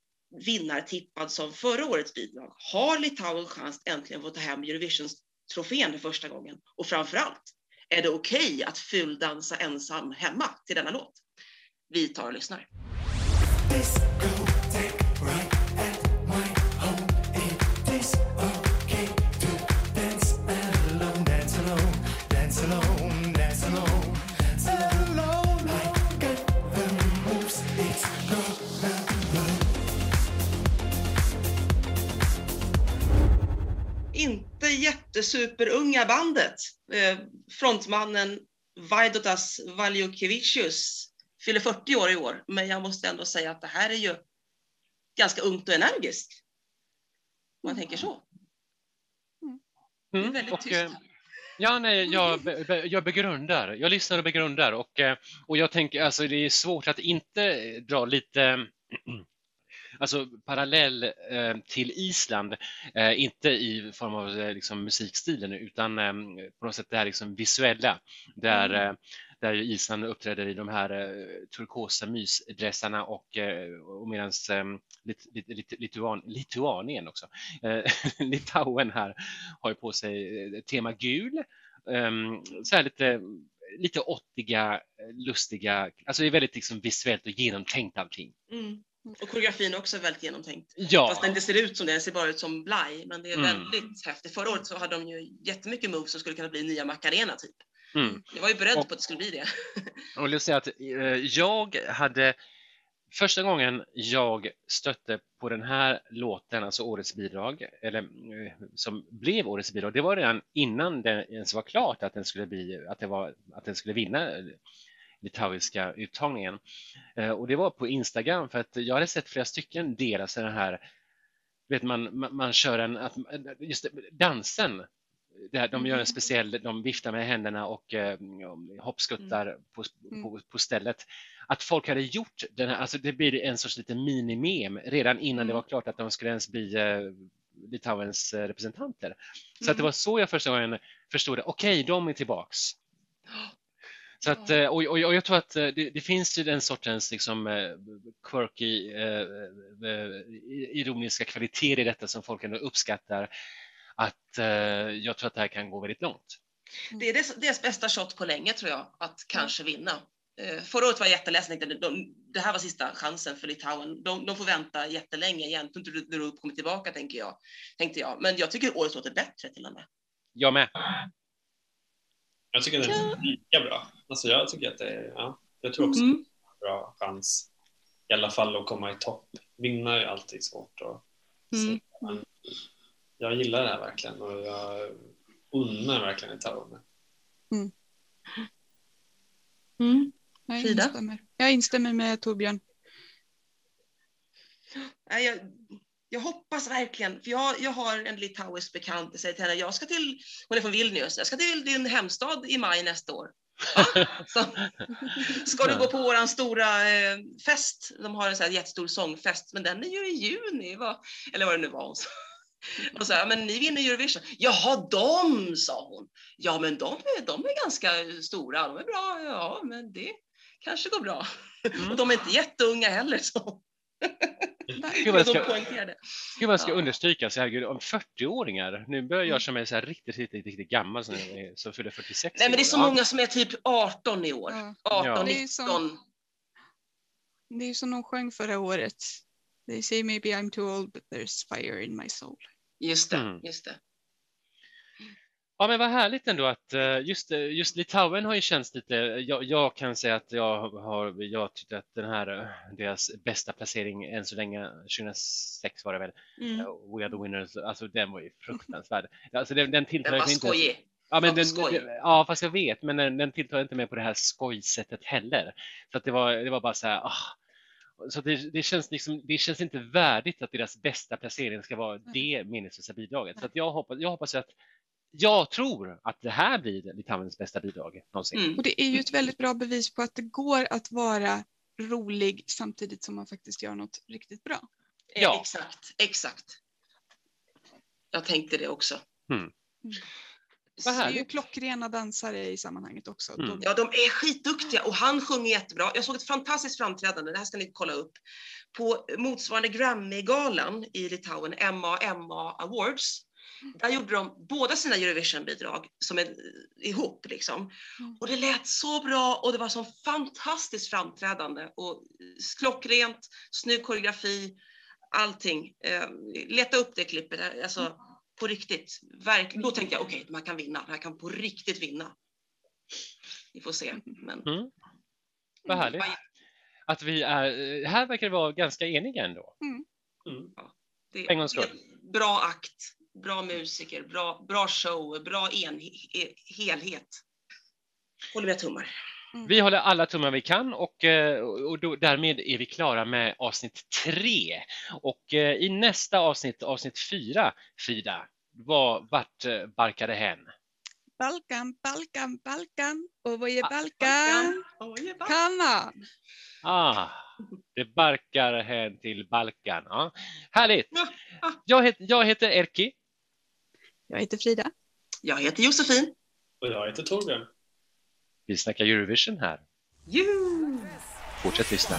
vinnartippad som förra årets bidrag har Litauen chans äntligen få ta hem Eurovision-trofén för första gången. Och framför allt, är det okej okay att fuldansa ensam hemma till denna låt? Vi tar och lyssnar. Jättesuperunga bandet. Eh, frontmannen Vaidotas Valjukevicius fyller 40 år i år, men jag måste ändå säga att det här är ju ganska ungt och energiskt. Om man tänker så. Det är Mm, väldigt och, tyst. eh, Ja, nej, jag, jag begrundar. Jag lyssnar och begrundar och, eh, och jag tänker alltså det är svårt att inte dra lite alltså parallell eh, till Island, eh, inte i form av eh, liksom, musikstilen utan eh, på något sätt det här liksom visuella där, Mm. eh, där Island uppträder i de här eh, turkosa mysdressarna och, eh, och medan eh, lit, lit, lit, Lituan, Lituanien också, [LAUGHS] Litauen här har ju på sig tema gul, Ehm, så här lite lite åttiga, lustiga, alltså det är väldigt liksom visuellt och genomtänkt allting. Mm. Och koreografin är också väldigt genomtänkt. Ja, Fast den inte ser ut som det, den ser bara ut som blaj. Men det är Mm. väldigt häftigt. Förra året så hade de ju jättemycket moves som skulle kunna bli nya Macarena typ. mm. Jag var ju beredd Och- på att det skulle bli det. [LAUGHS] Jag vill säga att eh, jag hade Första gången jag stötte på den här låten, alltså årets bidrag, eller eh, som blev årets bidrag, det var redan innan det ens var klart att den skulle, bli, att det var, att den skulle vinna eh, litauiska uttagningen. Eh, Och det var på Instagram för att jag hade sett flera stycken dela sig den här, vet man, man, man kör en, att, just det, dansen, det här, de gör en speciell, de viftar med händerna och eh, hoppskuttar på, på, på stället. Att folk hade gjort den här, alltså det blir en sorts liten minimem redan innan det Mm. var klart att de skulle ens bli eh, Litauens eh, representanter. Så att det Mm. var så jag första gången förstod det, okej, de är tillbaks. Så att, eh, och, och, och jag tror att eh, det, det finns ju den sortens liksom, eh, quirky, ironiska kvaliteter i detta som folk ändå uppskattar. Att eh, jag tror att det här kan gå väldigt långt. Det är dess, deras bästa shot på länge tror jag, att kanske vinna. Eh, förra året var jag jätteledsen, de, det här var sista chansen för Litauen. De, de får vänta jättelänge igen, jag tror inte Rup kommer tillbaka tänker jag. Tänkte jag. Men jag tycker årets låt är bättre till och med. Jag med. Jag tycker det är lika bra. Alltså jag tycker att det är, ja, jag tror också Mm. det är en bra chans i alla fall att komma i topp. Vinna är alltid svårt att Mm. Men jag gillar det här verkligen och jag unnar verkligen Litauen. Mm. Jag Frida? instämmer. Jag instämmer med Torbjörn. Jag, jag hoppas verkligen, för jag, jag har en litauisk bekant, jag säger till henne, jag ska till, hon är från Vilnius, jag ska till din hemstad i maj nästa år. [LAUGHS] Så, ska du gå på våran stora eh, fest? De har en sån här jättestor sångfest, men den är ju i juni, va? eller vad det nu var hon sa. Och så här, men ni vinner Eurovision. Jaha, de, sa hon. Ja, men de är, de är ganska stora, de är bra, ja, men det kanske går bra. Och de är inte jätteunga heller, så. [LAUGHS] Gud vad jag ska, gud vad jag ska Ja. understryka, så herregud, om 40-åringar, nu börjar Mm. jag känna mig så här riktigt, riktigt, riktigt gammal som, som fyller 46 Nej, men det är så många som är typ 18 i år. Ja. 18, Ja. Det är 19. som- Det är ju som de sjöng förra året. They say maybe I'm too old but there's fire in my soul. Just det, Mm. just det. Ja, men vad härligt ändå att eh, just, eh, just Litauen har ju känts lite, jag, jag kan säga att jag har, jag tyckte att den här, eh, deras bästa placering än så länge, 2006 var det väl, Mm. We are the winners, alltså den var ju fruktansvärd. Alltså den, den tilltar Den var inte. skojig. Ja, men den, ja, fast jag vet, men den, den tilltar inte mig på det här skojsättet heller. Så att det var, det var bara så här, ah. Så det, det, känns liksom, det känns inte värdigt att deras bästa placering ska vara det meningslösa bidraget. Så att jag, hoppas, jag hoppas att, jag tror att det här blir Litauens bästa bidrag någonsin. Mm. Och det är ju ett väldigt bra bevis på att det går att vara rolig samtidigt som man faktiskt gör något riktigt bra. Ja. Exakt, exakt. Jag tänkte det också. Det är ju klockrena dansare i sammanhanget också. Mm. De, Ja, de är skitduktiga och han sjunger jättebra. Jag såg ett fantastiskt framträdande, det här ska ni kolla upp, på motsvarande Grammy-galan i Litauen, MA Awards. Där gjorde de båda sina Eurovision-bidrag som är ihop liksom. Mm. Och det lät så bra och det var så fantastiskt framträdande och klockrent, snygg koreografi, allting. Eh, leta upp det klippet, alltså på riktigt. Verkligen. Då tänkte jag okej, man kan vinna. Det här kan på riktigt vinna. Vi får se. Men Mm. Vad härligt. Att vi är, eh, här verkar vi vara ganska eniga ändå. Mm. det En gångs skull. bra akt, bra musiker, bra, bra show, bra en, he, helhet. Håller med tummar. Vi håller alla tummar vi kan och, eh, och då, därmed är vi klara med avsnitt tre. Och eh, i nästa avsnitt, avsnitt fyra, Frida, vad, vart eh, barkar det hän? Balkan, Balkan, Balkan. Och vad är Ah, Balkan? Oj, va? Kanan. Ah, det barkar hän till Balkan. Ja. Härligt! Ja, ah. Jag, het, jag heter Erki. Jag heter Frida. Jag heter Josefin. Och jag heter Torbjörn. Vi snackar Eurovision här. Juhu! Fortsätt lyssna.